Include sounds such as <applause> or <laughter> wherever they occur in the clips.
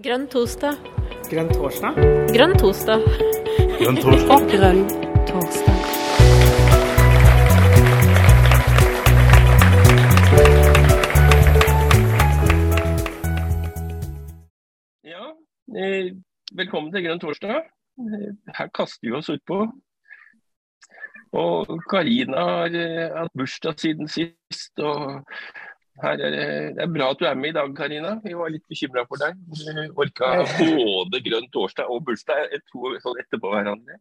Grønn torsdag. Grønn torsdag? Grønn torsdag. Grønn torsdag. Grønn torsdag. Ja, eh, velkommen til Grønn torsdag. Eh, Her kaster vi oss utpå. Og Karina har eh, hatt bursdag siden sist. og her er, det- det er bra at du er med i dag, Karina. Vi var litt bekymra for deg. Du orka både Grønn torsdag og bursdag to sånn etterpå hverandre.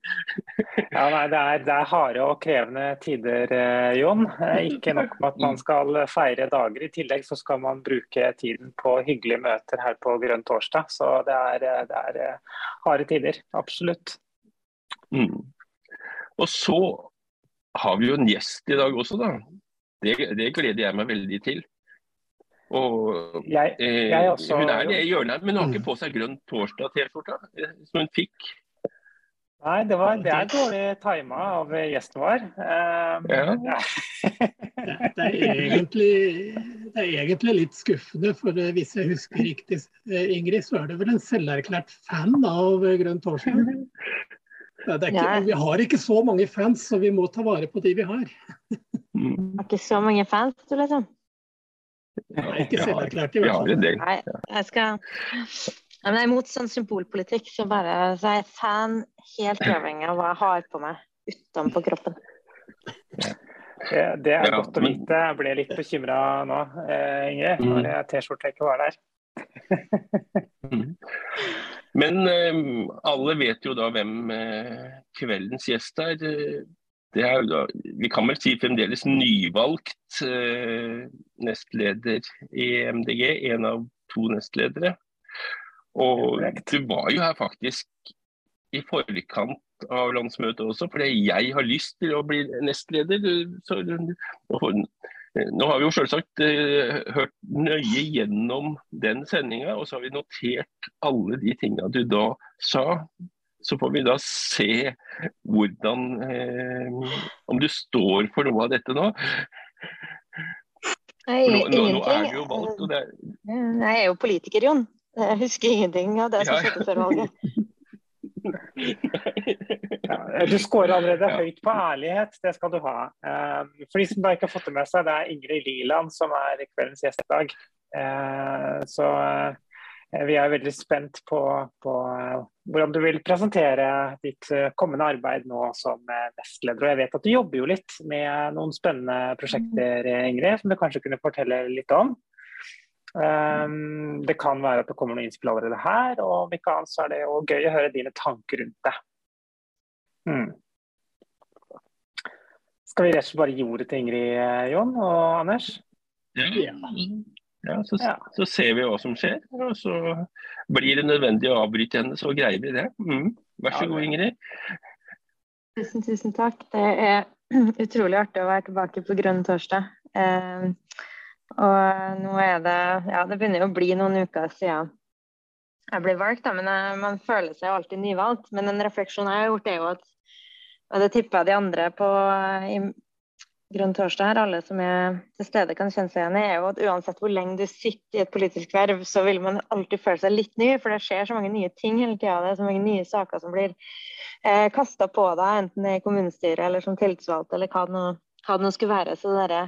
Ja, nei, det, er, det er harde og krevende tider, eh, Jon. Eh, Ikke nok med at man skal feire dager, i tillegg så skal man bruke tiden på hyggelige møter her på Grønn torsdag. Så det er, eh, det er harde tider. Absolutt. Mm. Og så har vi jo en gjest i dag også, da. Det, det gleder jeg meg veldig til. Og Jeg, Eh, Jeg også- hun er det i hjørnet, her, men hun har ikke på seg grønn torsdag-T-skjorta, eh, som hun fikk. nei, det, var, det er dårlig tima av gjesten vår. Um, Ja. <laughs> Det det er, egentlig, det er egentlig litt skuffende, for eh, hvis jeg husker riktig, eh, Ingrid, så er du vel en selverklært fan av eh, Grønn torsdag? Ja, det er ikke, Ja. Vi har ikke så mange fans, så vi må ta vare på de vi har. Vi Har ikke så mange fans, du, liksom. Nei, ikke selverklært i hvert fall. Nei, jeg skal ja, Jeg er imot sånn symbolpolitikk, så bare så jeg er fan helt uavhengig av hva jeg har på meg utenpå kroppen. Det, det er godt å vite. Jeg ble litt bekymra nå, eh, Ingrid, Mm. når T-skjorta ikke var der. Mm. Men eh, alle vet jo da hvem eh, kveldens gjest er. Eh, Det er jo da, vi kan vel si fremdeles nyvalgt eh, nestleder i MDG. En av to nestledere. Og du var jo her faktisk i forkant av landsmøtet også, fordi jeg har lyst til å bli nestleder. Så, og, nå har vi jo selvsagt eh, hørt nøye gjennom den sendinga, og så har vi notert alle de tinga du da sa. Så får vi da se hvordan eh, Om du står for noe av dette nå. Nei, nå, nå, nå er du jo valgt, og det er Jeg er jo politiker, Jon. Jeg husker ingenting av det som Ja, skjedde før valget. Ja, du scorer allerede Ja. høyt på ærlighet, det skal du ha. Eh, For de som da ikke har fått det med seg, det er Ingrid Liland som er kveldens gjest i dag. Eh, Så vi er veldig spent på, på eh, hvordan du vil presentere ditt eh, kommende arbeid nå som eh, nestleder. Og jeg vet at du jobber jo litt med noen spennende prosjekter, eh, Ingrid, som du kanskje kunne fortelle litt om. Um, det kan være at det kommer noen innspill allerede her, og om ikke annet så er det jo gøy å høre dine tanker rundt det. Hmm. Skal vi rett og slett bare gi ordet til Ingrid, eh, Jon og Anders? Ja. Ja, så, Ja. så ser vi hva som skjer. Og så blir det nødvendig å avbryte henne, så greier vi det. Mm. Vær så Ja, god, Ingrid. Tusen, tusen takk. Det er <clears throat> utrolig artig å være tilbake på Grønn torsdag. Eh, og nå er det Ja, det begynner jo å bli noen uker siden jeg ble valgt, da, men jeg, man føler seg alltid nyvalgt. Men en refleksjon jeg har gjort, er jo at og det tipper jeg de andre på Grønn torsdag her, alle som er til stede kan kjenne seg igjen i, er jo at uansett hvor lenge du sitter i et politisk verv, så vil man alltid føle seg litt ny, for det skjer så mange nye ting hele tida. Det er så mange nye saker som blir eh, kasta på deg, enten i kommunestyret eller som tillitsvalgt, eller hva det nå, hva det nå skulle være. Så det derre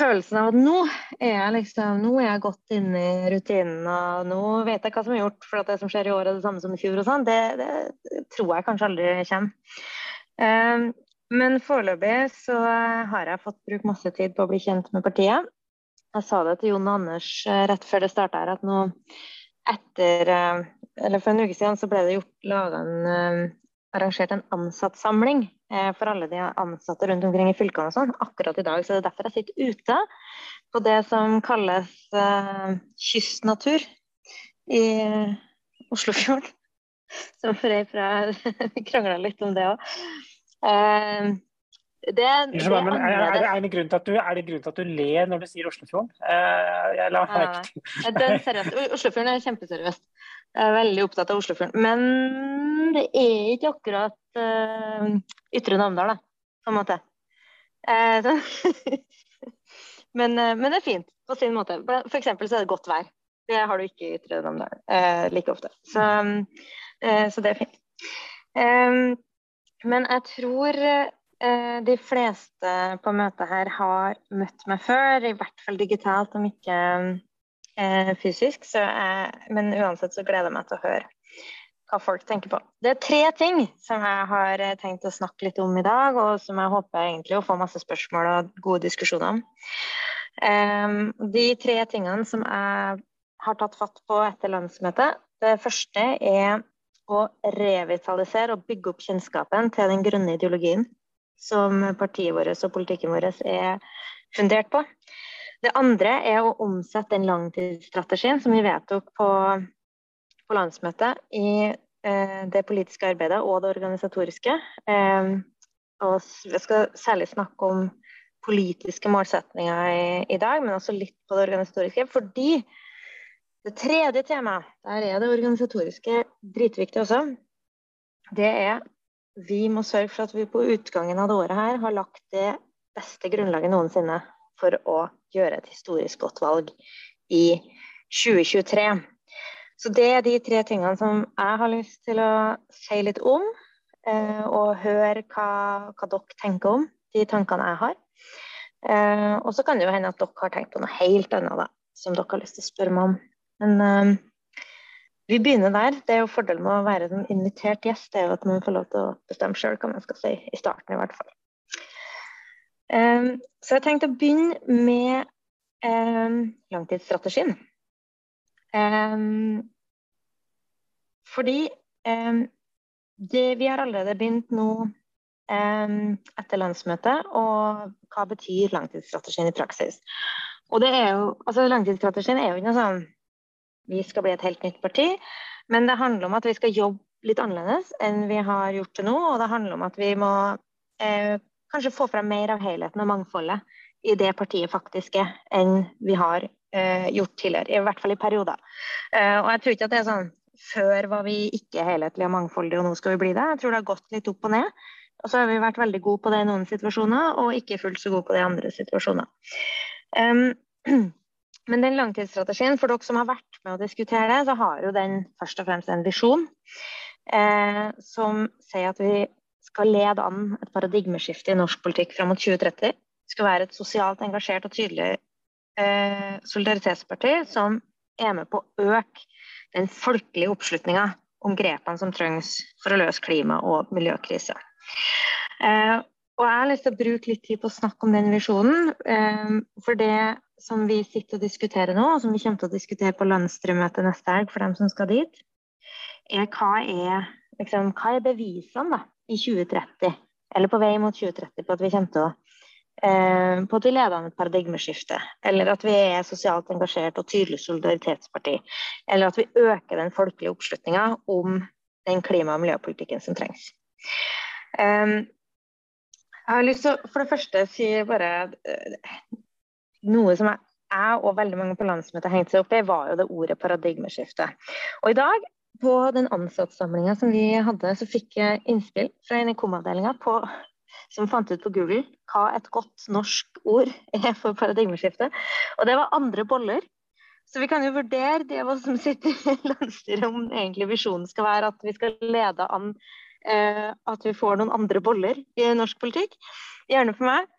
følelsen av at nå er jeg liksom, nå er jeg godt inne i rutinen, og nå vet jeg hva som er gjort, for at det som skjer i år er det samme som i fjor og sånn, det, det tror jeg kanskje aldri kommer. Eh, men foreløpig så har jeg fått brukt masse tid på å bli kjent med partiet. Jeg sa det til Jon og Anders eh, rett før det starta her, at nå etter eh, Eller for en uke siden så ble det gjort laga en eh, arrangert en ansattsamling eh, for alle de ansatte rundt omkring i fylkene og sånn, akkurat i dag. Så det er derfor jeg sitter ute på det som kalles uh, kystnatur i eh, Oslofjorden. <laughs> Som ei fra <laughs> Vi krangla litt om det òg. Det, det Unnskyld men Er, er, det, en grunn til at du, er det grunn til at du ler når du sier Oslofjorden? Eh, jeg la merke til. Det er seriøst. Oslofjorden er kjempeseriøst. Jeg er veldig opptatt av Oslofjorden. Men det er ikke akkurat uh, Ytre Namdal, da, på en måte. Uh, <laughs> men, uh, men det er fint på sin måte. For eksempel så er det godt vær. Det har du ikke i Ytre Namdal like ofte. Så, så, det er fint. Um, men jeg tror eh, de fleste på møtet her har møtt meg før, i hvert fall digitalt, om ikke eh, fysisk. Jeg, men uansett så gleder jeg meg til å høre hva folk tenker på. Det er tre ting som jeg har eh, tenkt å snakke litt om i dag, og som jeg håper egentlig å få masse spørsmål og gode diskusjoner om. Um, de tre tingene som jeg har tatt fatt på etter landsmøtet, det første er å revitalisere og bygge opp kjennskapen til den grønne ideologien som partiet vårt og politikken vår er fundert på. Det andre er å omsette den langtidsstrategien som vi vedtok på, på landsmøtet, i eh, det politiske arbeidet og det organisatoriske. Eh, og vi skal særlig snakke om politiske målsetninger i, i, dag, men også litt på det organisatoriske. Fordi det tredje temaet, der er det organisatoriske dritviktig også, det er vi må sørge for at vi på utgangen av det året her har lagt det beste grunnlaget noensinne for å gjøre et historisk godt valg i 2023. Så det er de tre tingene som jeg har lyst til å si litt om, eh, og høre hva, hva, dere tenker om de tankene jeg har. Eh, og så kan det jo hende at dere har tenkt på noe helt annet da, som dere har lyst til å spørre meg om. Men eh, vi begynner der. Det er jo Fordelen med å være en invitert gjest det er jo at man får lov til å bestemme sjøl hva man skal si. I starten, i hvert fall. Um, så jeg tenkte å begynne med um, langtidsstrategien. Um, fordi det, vi har allerede begynt nå etter landsmøtet, og hva betyr langtidsstrategien i praksis? Og det er jo, altså Langtidsstrategien er jo ikke noe sånn vi skal bli et helt nytt parti. Men det handler om at vi skal jobbe litt annerledes enn vi har gjort til nå. Og det handler om at vi må eh, kanskje få frem mer av helheten og mangfoldet i det partiet faktisk er, enn vi har eh, gjort tidligere. I hvert fall i perioder. Eh, og jeg tror ikke at det er sånn før var vi ikke helhetlige og mangfoldige, og nå skal vi bli det. Jeg tror det har gått litt opp og ned. Og så har vi vært veldig gode på det i noen situasjoner, og ikke fullt så gode på det i andre situasjoner. Um, <clears throat> Men den langtidsstrategien, for dere som har vært med å diskutere det, så har jo den først og fremst en visjon eh, som sier at vi skal lede an et paradigmeskifte i norsk politikk fram mot 2030. Vi skal være et sosialt engasjert og tydelig eh, solidaritetsparti som er med på å øke den folkelige oppslutninga om grepene som trengs for å løse klima- og miljøkrisa. Eh, og jeg har lyst til å bruke litt tid på å snakke om den visjonen. Eh, for det som vi sitter og diskuterer nå, og som vi kommer til å diskutere på landsstyremøtet neste helg for dem som skal dit, er hva er, liksom, hva er bevisene da, i 2030, eller på vei mot 2030, på at vi kommer til å eh, på at vi leder an et paradigmeskifte, eller at vi er sosialt engasjert og tydelig solidaritetsparti, eller at vi øker den folkelige oppslutninga om den klima- og miljøpolitikken som trengs. Um, jeg har lyst til å for det første si bare uh, noe som jeg og veldig mange på landsmøtet hengte seg opp i, var jo det ordet paradigmeskifte. Og i dag, på den ansattsamlinga som vi hadde, så fikk jeg innspill fra en i KOM-avdelinga som fant ut på Google hva et godt norsk ord er for paradigmeskifte. Og det var andre boller. Så vi kan jo vurdere det som sitter i landsstyret, om egentlig visjonen skal være at vi skal lede an eh, at vi får noen andre boller i norsk politikk. Gjerne for meg.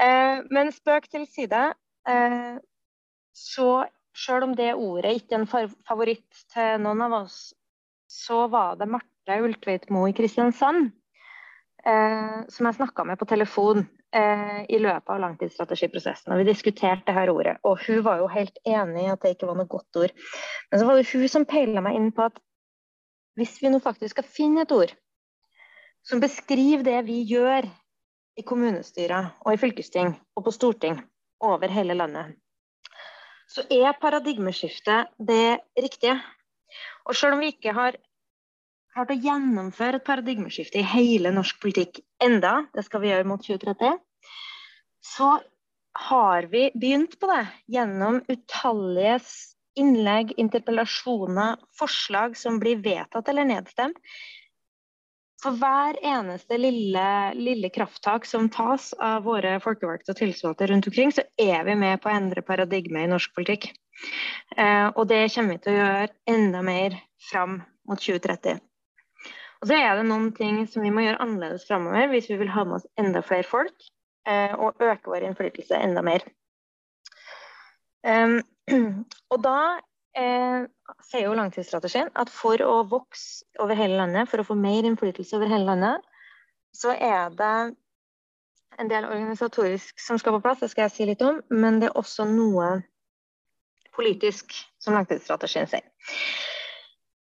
Eh, men spøk til side. Eh, så sjøl om det ordet ikke er en favoritt til noen av oss, så var det Marte Ultveitmo i Kristiansand eh, som jeg snakka med på telefon eh, i løpet av langtidsstrategiprosessen. og Vi diskuterte dette ordet. og Hun var jo helt enig i at det ikke var noe godt ord. Men så var det hun som peila meg inn på at hvis vi nå faktisk skal finne et ord som beskriver det vi gjør i kommunestyrer og i fylkesting og på storting, over hele landet, så er paradigmeskiftet det riktige. Og selv om vi ikke har klart å gjennomføre et paradigmeskifte i hele norsk politikk enda, det skal vi gjøre mot 2030, så har vi begynt på det gjennom utallige innlegg, interpellasjoner, forslag som blir vedtatt eller nedstemt for hver eneste lille, lille, krafttak som tas av våre folkevalgte og tilsvalgte rundt omkring, så er vi med på å endre paradigmet i norsk politikk. Eh, og det kommer vi til å gjøre enda mer fram mot 2030. Og så er det noen ting som vi må gjøre annerledes framover hvis vi vil ha med oss enda flere folk eh, og øke vår innflytelse enda mer. Um, <clears throat> og da eh, sier jo langtidsstrategien at for å vokse over hele landet, for å få mer innflytelse over hele landet, så er det en del organisatorisk som skal på plass, det skal jeg si litt om, men det er også noe politisk, som langtidsstrategien sier.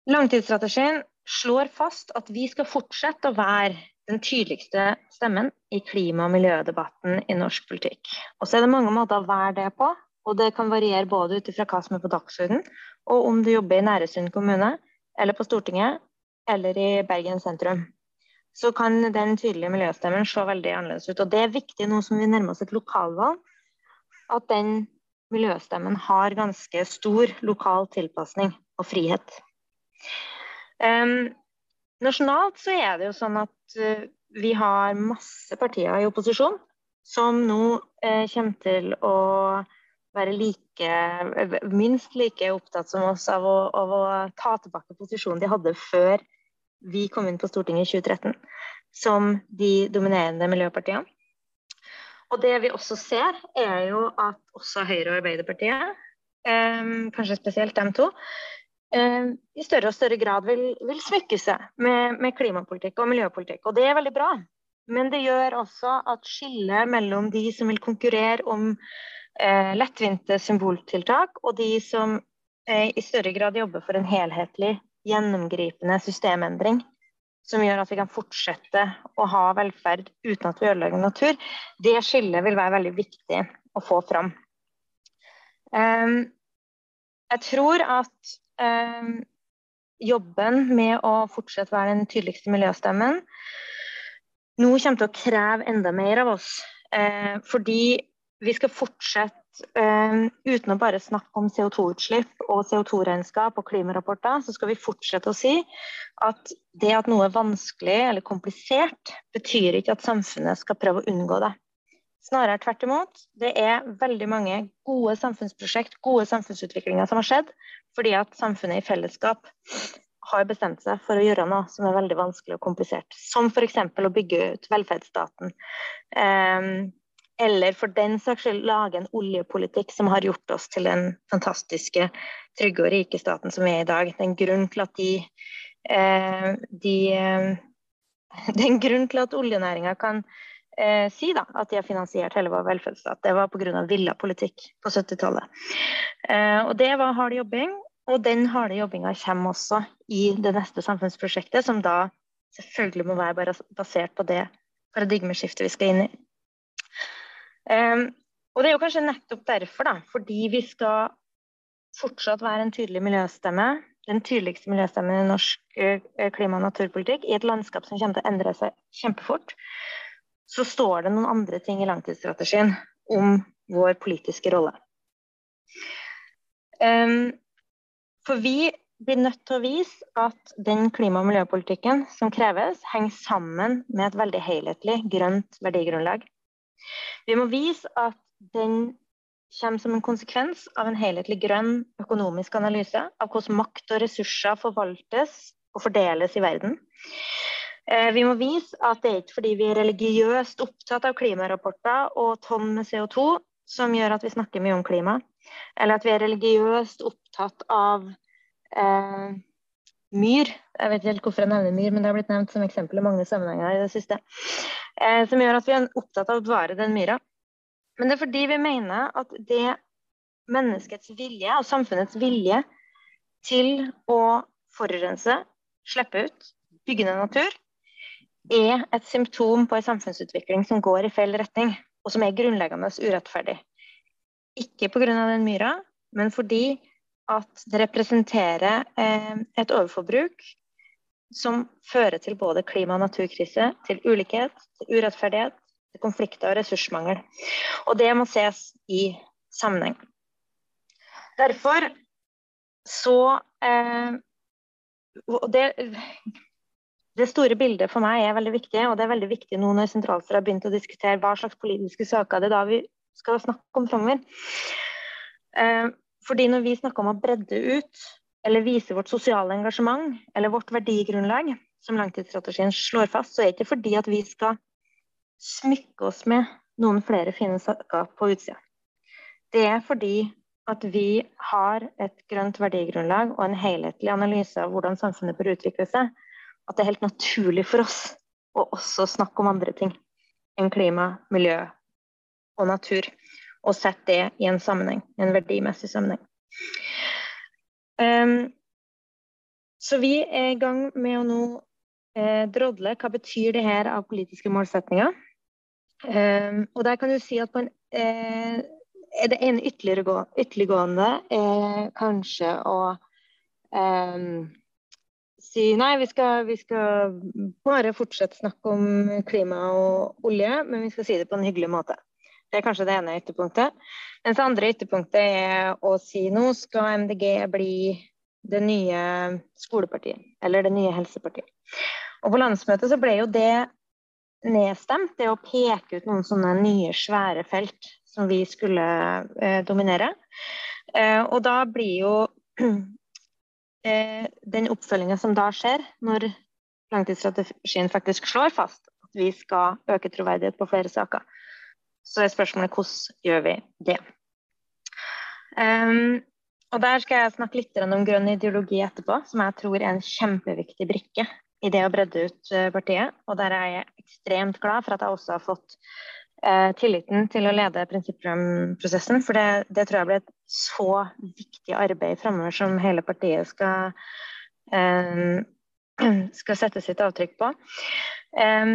Langtidsstrategien slår fast at vi skal fortsette å være den tydeligste stemmen i klima- og miljødebatten i norsk politikk. Og så er det mange måter å være det på, og det kan variere både ut ifra hva som er på dagsordenen, og om du jobber i Næresund kommune, eller på Stortinget, eller i Bergen sentrum. Så kan den tydelige miljøstemmen se veldig annerledes ut. Og det er viktig nå som vi nærmer oss et lokalvalg, at den miljøstemmen har ganske stor lokal tilpasning og frihet. Um, nasjonalt så er det jo sånn at uh, vi har masse partier i opposisjon som nå uh, kommer til å være like, minst like opptatt som oss av å, av å ta tilbake posisjonen de hadde før vi kom inn på Stortinget i 2013, som de dominerende miljøpartiene. Og det vi også ser, er jo at også Høyre og Arbeiderpartiet, eh, kanskje spesielt dem to, Eh, i større og større grad vil, vil smykke seg med, med, klimapolitikk og miljøpolitikk. Og det er veldig bra. Men det gjør også at skillet mellom de som vil konkurrere om eh, lettvinte symboltiltak, og de som eh, i større grad jobber for en helhetlig, gjennomgripende systemendring, som gjør at vi kan fortsette å ha velferd uten at vi ødelegger natur, det skillet vil være veldig viktig å få fram. Um, jeg tror at um, jobben med å fortsette å være den tydeligste miljøstemmen nå kommer til å kreve enda mer av oss. Uh, fordi vi skal fortsette Uh, uten å bare snakke om CO2-utslipp og CO2-regnskap og klimarapporter, så skal vi fortsette å si at det at noe er vanskelig eller komplisert, betyr ikke at samfunnet skal prøve å unngå det. Snarere tvert imot. Det er veldig mange gode samfunnsprosjekt, gode samfunnsutviklinger som har skjedd, fordi at samfunnet i fellesskap har bestemt seg for å gjøre noe som er veldig vanskelig og komplisert. Som f.eks. å bygge ut velferdsstaten. Um, eller for den saks skyld lage en oljepolitikk som har gjort oss til den fantastiske, trygge og rike staten som vi er i dag. Det er en grunn til at de, eh, de uh, <laughs> Det er en til at oljenæringa kan eh, si da, at de har finansiert hele vår velferdsstat. Det var pga. villa politikk på 70-tallet. Eh, og det var hard jobbing, og den harde jobbinga kommer også i det neste samfunnsprosjektet, som da selvfølgelig må være basert på det paradigmeskiftet vi skal inn i. Og det er jo kanskje nettopp derfor, da, fordi vi skal fortsatt være en tydelig miljøstemme, den tydeligste miljøstemmen i norsk klima- og naturpolitikk, i et landskap som kommer til å endre seg kjempefort, så står det noen andre ting i langtidsstrategien om vår politiske rolle. For vi blir nødt til å vise at den klima- og miljøpolitikken som kreves, henger sammen med et veldig helhetlig grønt verdigrunnlag. Vi må vise at den kommer som en konsekvens av en helhetlig grønn økonomisk analyse av hvordan makt og ressurser forvaltes og fordeles i verden. Eh, vi må vise at det er ikke fordi vi er religiøst opptatt av klimarapporter og tonn med CO2 som gjør at vi snakker mye om klima, eller at vi er religiøst opptatt av eh, myr. Jeg vet ikke helt hvorfor jeg nevner myr, men det har blitt nevnt som eksempel i mange sammenhenger i det siste. Eh, som gjør at vi er opptatt av å bevare den myra. Men det er fordi vi mener at det menneskets vilje og samfunnets vilje til å forurense, slippe ut, bygge ned natur, er et symptom på en samfunnsutvikling som går i feil retning, og som er grunnleggende urettferdig. Ikke pga. den myra, men fordi at det representerer eh, et overforbruk som fører til både klima- og naturkrise, til ulikhet, til urettferdighet, til konflikter og ressursmangel. Og det må ses i sammenheng. Derfor så eh, det, det store bildet for meg er veldig viktig, og det er veldig viktig nå når Sentralstyret har begynt å diskutere hva slags politiske saker det er da vi skal snakke om framover. Eh, fordi når vi snakker om å bredde ut, eller vise vårt sosiale engasjement, eller vårt verdigrunnlag, som langtidsstrategien slår fast, så er det ikke fordi at vi skal smykke oss med noen flere fine saker på utsida. Det er fordi at vi har et grønt verdigrunnlag og en helhetlig analyse av hvordan samfunnet bør utvikle seg, at det er helt naturlig for oss å også snakke om andre ting enn klima, miljø og natur. Og sette det i en sammenheng, en verdimessig sammenheng. Um, så vi er i gang med å nå eh, drodle hva betyr det her av politiske målsetninger. Um, og der kan du si at på en, eh, det ene ytterliggående er kanskje å um, si nei, vi skal, vi skal bare fortsette snakke om klima og olje, men vi skal si det på en hyggelig måte. Det er kanskje det ene ytterpunktet. Mens det andre ytterpunktet er å si nå skal MDG bli det nye skolepartiet, eller det nye helsepartiet. Og på landsmøtet så ble jo det nedstemt, det å peke ut noen sånne nye, svære felt som vi skulle eh, dominere. Eh, og da blir jo <clears throat> eh, den oppfølginga som da skjer, når langtidsstrategien faktisk slår fast at vi skal øke troverdighet på flere saker, så er spørsmålet hvordan gjør vi det. Um, og Der skal jeg snakke litt om grønn ideologi etterpå, som jeg tror er en kjempeviktig brikke i det å bredde ut eh, partiet. Og der er jeg ekstremt glad for at jeg også har fått eh, tilliten til å lede prinsipprogramprosessen. For det, det, tror jeg blir et så viktig arbeid framover som hele partiet skal, eh, <clears throat> skal sette sitt avtrykk på. Eh,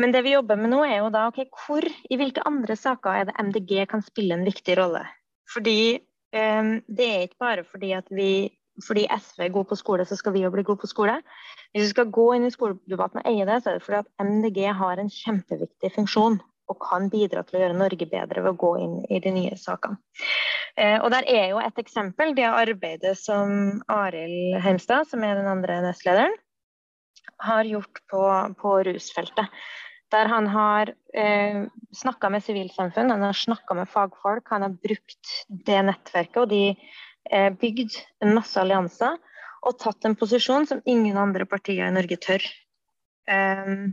men det vi jobber med nå, er jo da ok, hvor, i hvilke andre saker er det MDG kan spille en viktig rolle? Fordi um, det er ikke bare fordi at vi fordi SV er god på skole, så skal vi jo bli gode på skole. Hvis vi skal gå inn i skoledebatten og eie det, så er det fordi at MDG har en kjempeviktig funksjon og kan bidra til å gjøre Norge bedre ved å gå inn i de nye sakene. Eh, og Der er jo et eksempel, det arbeidet som Arild Heimstad, som er den andre nestlederen, har gjort på, på rusfeltet. Der han har eh, snakka med sivilsamfunn, han har snakka med fagfolk. Han har brukt det nettverket, og de eh, bygd en masse allianser og tatt en posisjon som ingen andre partier i Norge tør. Um,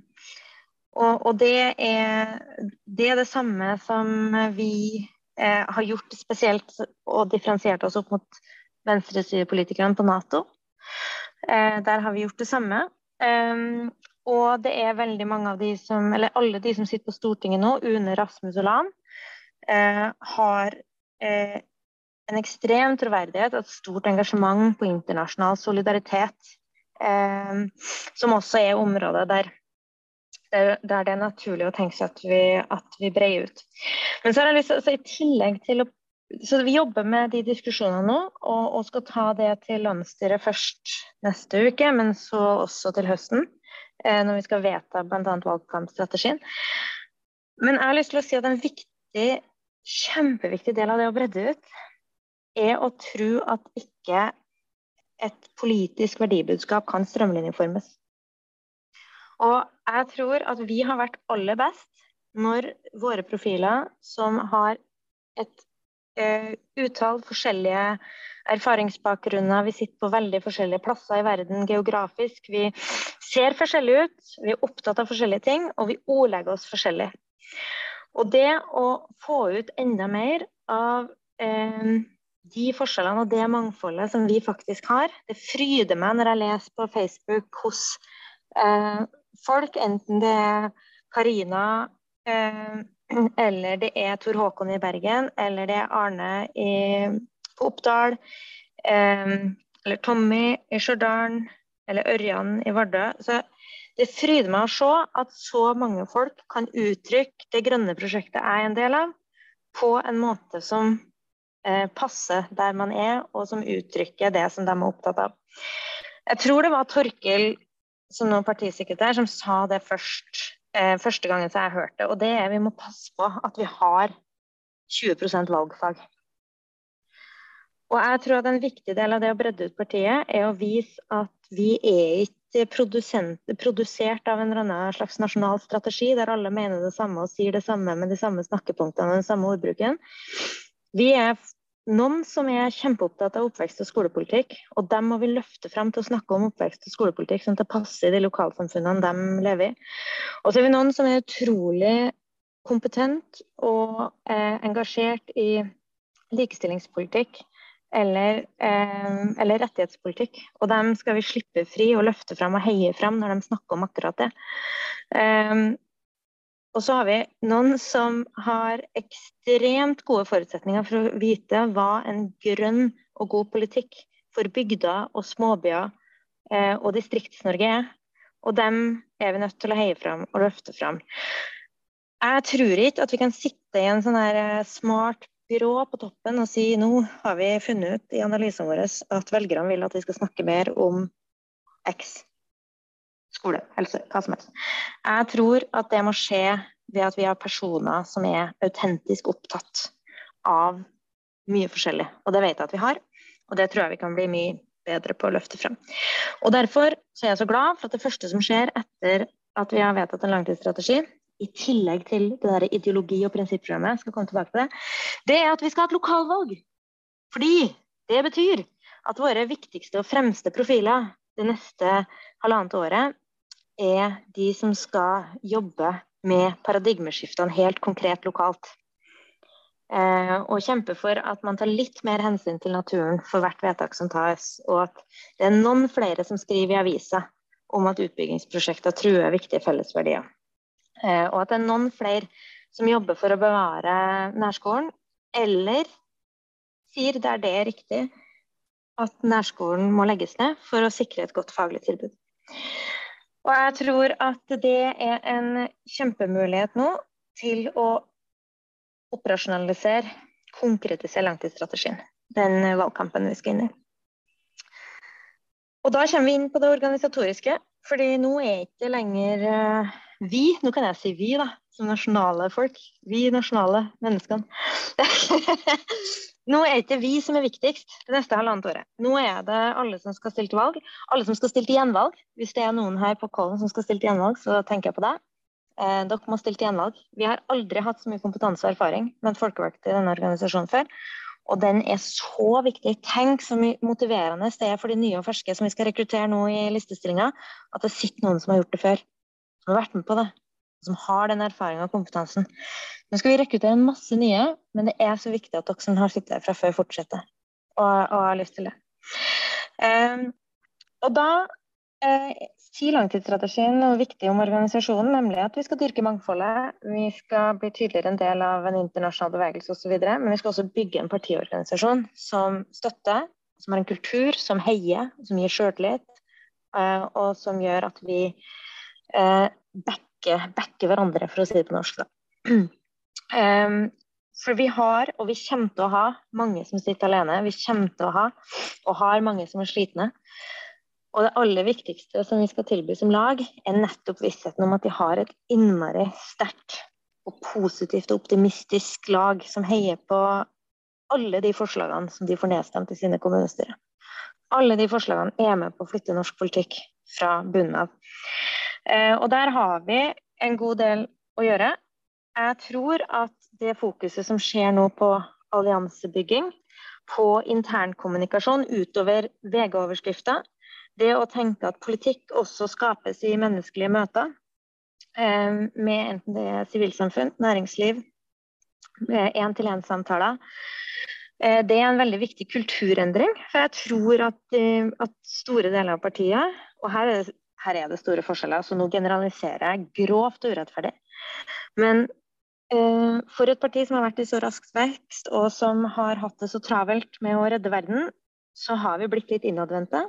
og, og det, er, det, er, det samme som vi eh, har gjort spesielt og differensiert oss opp mot venstresidepolitikerne på Nato. Eh, der har vi gjort det samme. Um, og det er veldig mange av de som, eller alle de som sitter på Stortinget nå, Une Rasmus og Lan, eh, har eh, en ekstrem troverdighet og et stort engasjement på internasjonal solidaritet. Eh, som også er områder der, der, der, det er naturlig å tenke seg at vi, at vi breier ut. Men så har jeg lyst til i tillegg til å så Vi jobber med de diskusjonene nå, og, og skal ta det til landsstyret først neste uke, men så også til høsten. Eh, når vi skal vedta bl.a. valgkampstrategien. Men jeg har lyst til å si at en viktig, kjempeviktig del av det å bredde ut, er å tro at ikke et politisk verdibudskap kan strømlinjeformes. Og jeg tror at vi har vært aller best når våre profiler som har et utall forskjellige erfaringsbakgrunner, vi sitter på veldig forskjellige plasser i verden geografisk. Vi ser forskjellige ut, vi er opptatt av forskjellige ting, og vi ordlegger oss forskjellig. Og det å få ut enda mer av eh, de forskjellene og det mangfoldet som vi faktisk har, det fryder meg når jeg leser på Facebook hos eh, folk, enten det er Karina eh, eller det er Tor Håkon i Bergen, eller det er Arne i Oppdal, eh, eller Tommy i Stjørdal, eller Ørjan i Vardø. Så det fryder meg å se at så mange folk kan uttrykke det grønne prosjektet jeg er en del av, på en måte som eh, passer der man er, og som uttrykker det som de er opptatt av. Jeg tror det var Torkil som nå partisekretær som sa det først, eh, første gangen jeg hørte det. Og det er vi må passe på at vi har 20% valgfag. Og jeg tror at En viktig del av det å bredde ut partiet er å vise at vi er ikke produsert av en slags nasjonal strategi der alle mener det samme og sier det samme med de samme snakkepunktene og den samme ordbruken. Vi er noen som er kjempeopptatt av oppvekst og skolepolitikk, og dem må vi løfte frem til å snakke om oppvekst og skolepolitikk sånn at det passer i de lokalsamfunnene de lever i. Og så er vi noen som er utrolig kompetent og eh, engasjert i likestillingspolitikk eller, eh, eller, rettighetspolitikk. Og dem skal vi slippe fri og løfte frem og heie frem når de snakker om akkurat det. Eh, og så har vi noen som har ekstremt gode forutsetninger for å vite hva en grønn og god politikk for bygder og småbyer eh, og Distrikts-Norge er. Og dem er vi nødt til å heie fram og løfte fram. Jeg tror ikke at vi kan sitte i en sånn her eh, smart byrå på toppen og si nå har vi funnet ut i analysene våre at velgerne vil at vi skal snakke mer om X skole, helse, hva som helst. Jeg tror at det må skje ved at vi har personer som er autentisk opptatt av mye forskjellig. Og det vet jeg at vi har, og det tror jeg vi kan bli mye bedre på å løfte frem. Og Derfor så er jeg så glad for at det første som skjer etter at vi har vedtatt en langtidsstrategi, i tillegg til det der ideologi- og prinsipprogrammet, skal komme tilbake til det, det er at vi skal ha et lokalvalg. Fordi det betyr at våre viktigste og fremste profiler det neste halvannet året er de som skal jobbe med paradigmeskiftene helt konkret lokalt. Eh, og kjempe for at man tar litt mer hensyn til naturen for hvert vedtak som tas. Og at det er noen flere som skriver i avisa om at utbyggingsprosjekter truer viktige fellesverdier. Eh, og at det er noen flere som jobber for å bevare nærskolen, eller sier der det er riktig, at nærskolen må legges ned for å sikre et godt faglig tilbud. Og jeg tror at det er en kjempemulighet nå til å operasjonalisere, konkretisere langtidsstrategien. Den valgkampen vi skal inn i. Og da kommer vi inn på det organisatoriske. fordi nå er ikke lenger uh, vi, nå kan jeg si vi, da, som nasjonale folk. Vi nasjonale menneskene. <laughs> Nå er det ikke vi som er viktigst det neste halvannet året. Nå er det alle som skal stille til valg. Alle som skal stille til gjenvalg. Hvis det er noen her på Kollen som skal stille til gjenvalg, så tenker jeg på deg. Eh, dere må stille til gjenvalg. Vi har aldri hatt så mye kompetanse og erfaring med folkevalgte i denne organisasjonen før. Og den er så viktig. Tenk så mye motiverende det er for de nye og ferske som vi skal rekruttere nå i listestillinga, at det sitter noen som har gjort det før. Som har vært med på det som har den erfaringa og kompetansen. Nå skal vi rekruttere en masse nye, men det er så viktig at dere som har sittet her fra før, fortsetter og, og har lyst til det. Um, og da uh, sier langtidsstrategien noe viktig om organisasjonen, nemlig at vi skal dyrke mangfoldet. Vi skal bli tydeligere en del av en internasjonal bevegelse osv. Men vi skal også bygge en partiorganisasjon som støtter, som har en kultur som heier, som gir sjøltillit, uh, og som gjør at vi uh, backer backe, backe hverandre, for å si det på norsk. <clears throat> Um, for vi har, og vi kommer til å ha, mange som sitter alene. Vi kommer til å ha, og har mange som er slitne. Og det aller viktigste som vi skal tilby som lag, er nettopp vissheten om at de har et innmari sterkt og positivt og optimistisk lag som heier på alle de forslagene som de får nedstemt i sine kommunestyrer. Alle de forslagene er med på å flytte norsk politikk fra bunnen av. Eh, og der har vi en god del å gjøre. Jeg tror at det fokuset som skjer nå på alliansebygging, på internkommunikasjon utover VG-overskrifta, det å tenke at politikk også skapes i menneskelige møter, eh, med enten det er sivilsamfunn, næringsliv, én-til-én-samtaler. Eh, det er en veldig viktig kulturendring. For jeg tror at, at store deler av partiet, og her er det her er det store forskjeller. Så nå generaliserer jeg grovt og urettferdig. Men eh, for et parti som har vært i så rask vekst, og som har hatt det så travelt med å redde verden, så har vi blitt litt innadvendte.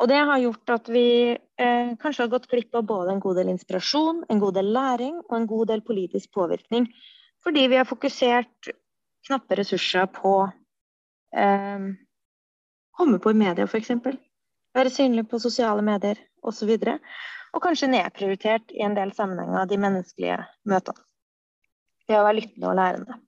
Og det har gjort at vi eh, kanskje har gått glipp av både en god del inspirasjon, en god del læring og en god del politisk påvirkning. Fordi vi har fokusert knappe ressurser på eh, komme på i media, f.eks. Være synlig på sosiale medier osv. Og, og kanskje nedprioritert i en del sammenhenger de menneskelige møtene. Det å være lyttende og lærende.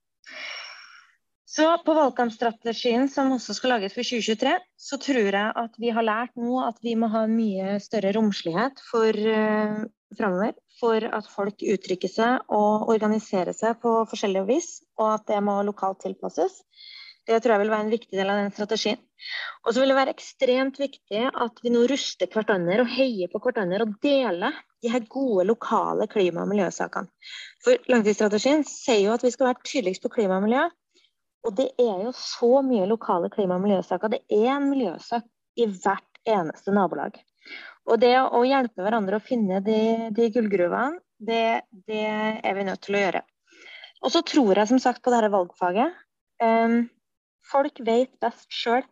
Så på valgkampstrategien som også skal lages for 2023, så tror jeg at vi har lært nå at vi må ha mye større romslighet for uh, framover. For at folk uttrykker seg og organiserer seg på forskjellig vis, og at det må lokalt tilpasses. Det tror jeg vil være en viktig del av den strategien. Og så vil det være ekstremt viktig at vi nå ruster hverandre og heier på hverandre og deler de her gode lokale klima- og miljøsakene. For langtidsstrategien sier jo at vi skal være tydeligst på klima og miljø. Og det er jo så mye lokale klima- og miljøsaker. Det er en miljøsak i hvert eneste nabolag. Og det å hjelpe hverandre å finne de, de gullgruvene, det, det, er vi nødt til å gjøre. Og så tror jeg som sagt på dette valgfaget. Um, Folk vet best sjøl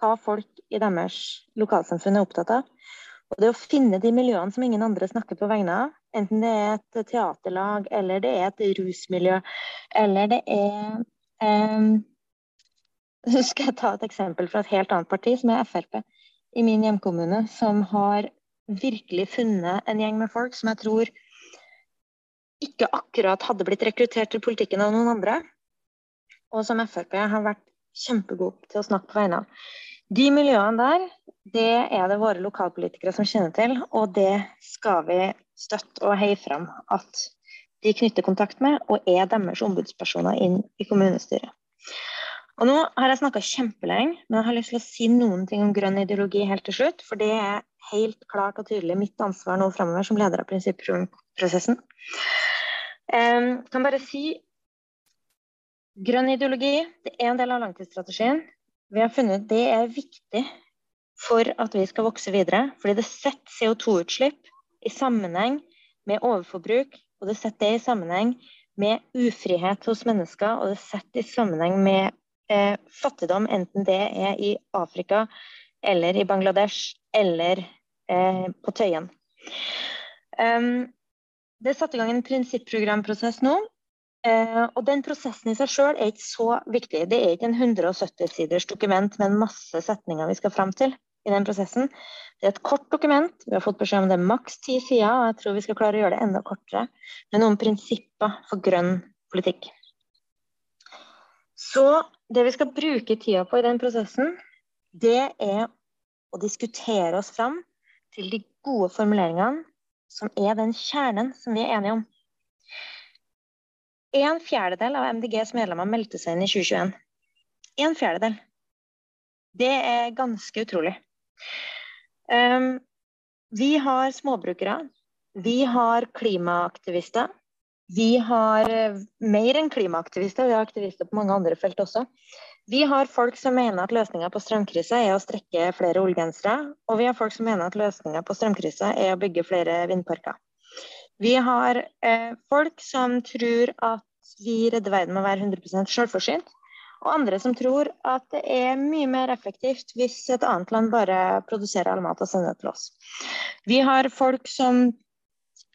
hva folk i deres lokalsamfunn er opptatt av. Og det å finne de miljøene som ingen andre snakker på vegne av, enten det er et teaterlag, eller det er et rusmiljø, eller det er eh, <laughs> Så skal jeg ta et eksempel fra et helt annet parti, som er Frp, i min hjemkommune, som har virkelig funnet en gjeng med folk som jeg tror ikke akkurat hadde blitt rekruttert til politikken av noen andre, og som Frp har vært kjempegod til å snakke på vegne av. De miljøene der, det er det våre lokalpolitikere som kjenner til, og det skal vi støtte og heie fram at de knytter kontakt med, og er deres ombudspersoner inn i kommunestyret. Og nå har jeg snakka kjempelenge, men jeg har lyst til å si noen ting om grønn ideologi helt til slutt. For det er helt klart og tydelig mitt ansvar nå framover som leder av prinsipprosessen. Jeg kan bare si Grønn ideologi det er en del av langtidsstrategien. Vi har funnet det er viktig for at vi skal vokse videre. Fordi det setter CO2-utslipp i sammenheng med overforbruk, og det setter det i sammenheng med ufrihet hos mennesker, og det setter i sammenheng med eh, fattigdom, enten det er i Afrika eller i Bangladesh eller eh, på Tøyen. Um, det er satt i gang en prinsipprogramprosess nå Eh, og den prosessen i seg sjøl er ikke så viktig. Det er ikke en 170-siders dokument med en masse setninger vi skal fram til i den prosessen. Det er et kort dokument. Vi har fått beskjed om det er maks ti sider, og jeg tror vi skal klare å gjøre det enda kortere. Med noen prinsipper for grønn politikk. Så det vi skal bruke tida på i den prosessen, det er å diskutere oss fram til de gode formuleringene som er den kjernen som vi er enige om. En fjerdedel av MDGs medlemmer meldte seg inn i 2021. En fjerdedel. Det er ganske utrolig. Um, vi har småbrukere. Vi har klimaaktivister. Vi har uh, mer enn klimaaktivister, vi har aktivister på mange andre felt også. Vi har folk som mener at løsninga på strømkrisa er å strekke flere ullgensere. Og vi har folk som mener at løsninga på strømkrisa er å bygge flere vindparker. Vi har eh, folk som tror at vi redder verden med å være 100% selvforsynt. Og andre som tror at det er mye mer effektivt hvis et annet land bare produserer all mat og sender det til oss. Vi har folk som,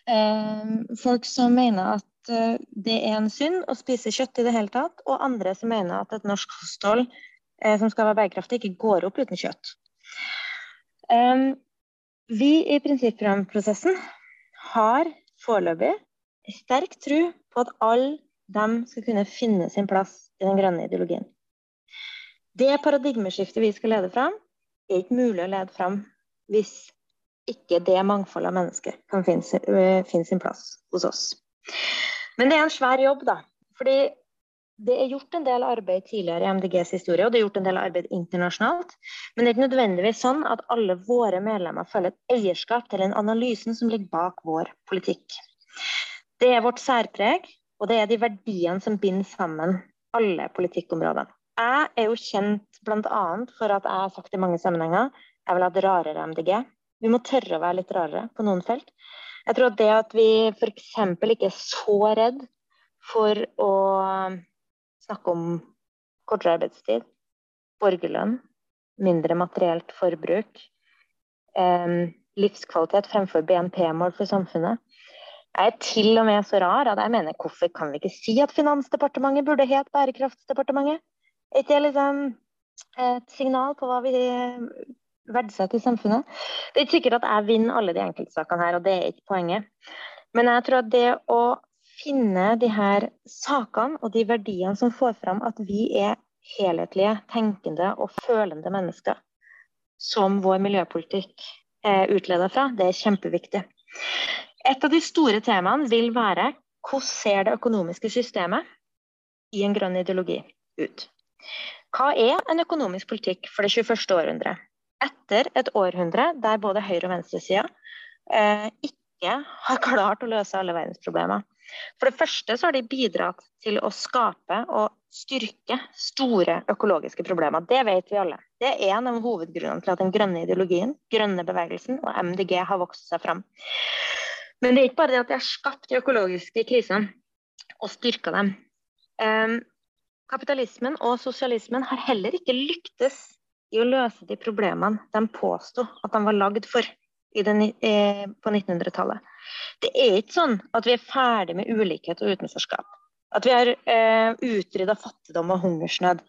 eh, folk som mener at eh, det er en synd å spise kjøtt i det hele tatt, og andre som mener at et norsk kosthold eh, som skal være bærekraftig, ikke går opp uten kjøtt. Eh, vi i prinsipprogramprosessen har foreløpig sterk tro på at alle dem skal kunne finne sin plass i den grønne ideologien. Det paradigmeskiftet vi skal lede fram, er ikke mulig å lede fram hvis ikke det mangfoldet av mennesker kan finne, sin plass hos oss. Men det er en svær jobb, da. Fordi det er gjort en del arbeid tidligere i MDGs historie, og det er gjort en del arbeid internasjonalt. Men det er ikke nødvendigvis sånn at alle våre medlemmer føler et eierskap til den analysen som ligger bak vår politikk. Det er vårt særpreg, og det er de verdiene som binder sammen alle politikkområdene. Jeg er jo kjent bl.a. for at jeg har sagt i mange sammenhenger jeg vil ha et rarere MDG. Vi må tørre å være litt rarere på noen felt. Jeg tror at det at vi f.eks. ikke er så redd for å snakke om kortere arbeidstid, borgerlønn, mindre materielt forbruk, eh, livskvalitet fremfor BNP-mål for samfunnet. Jeg er til og med så rar at jeg mener hvorfor kan vi ikke si at Finansdepartementet burde het Bærekraftsdepartementet? Er ikke det liksom et signal på hva vi verdsetter i samfunnet? Det er ikke sikkert at jeg vinner alle de enkeltsakene her, og det er ikke poenget. Men jeg tror at det å finne de her sakene og de verdiene som får fram at vi er helhetlige, tenkende og følende mennesker, som vår miljøpolitikk er utleda fra, det er kjempeviktig. Et av de store temaene vil være hvordan ser det økonomiske systemet i en grønn ideologi ut? Hva er en økonomisk politikk for det 21. århundre? Etter et århundre der både høyre- og venstresida eh, ikke har klart å løse alle verdens problemer. For det første så har de bidratt til å skape og styrke store økologiske problemer. Det vet vi alle. Det er en av hovedgrunnene til at den grønne ideologien, grønne bevegelsen og MDG har vokst seg fram. Men det er ikke bare det at de har skapt de økologiske krisene og styrka dem. Um, kapitalismen og sosialismen har heller ikke lyktes i å løse de problemene de påsto at de var lagd for den, eh, på 1900-tallet. Det er ikke sånn at vi er ferdig med ulikhet og utenforskap. At vi har eh, utrydda fattigdom og hungersnød.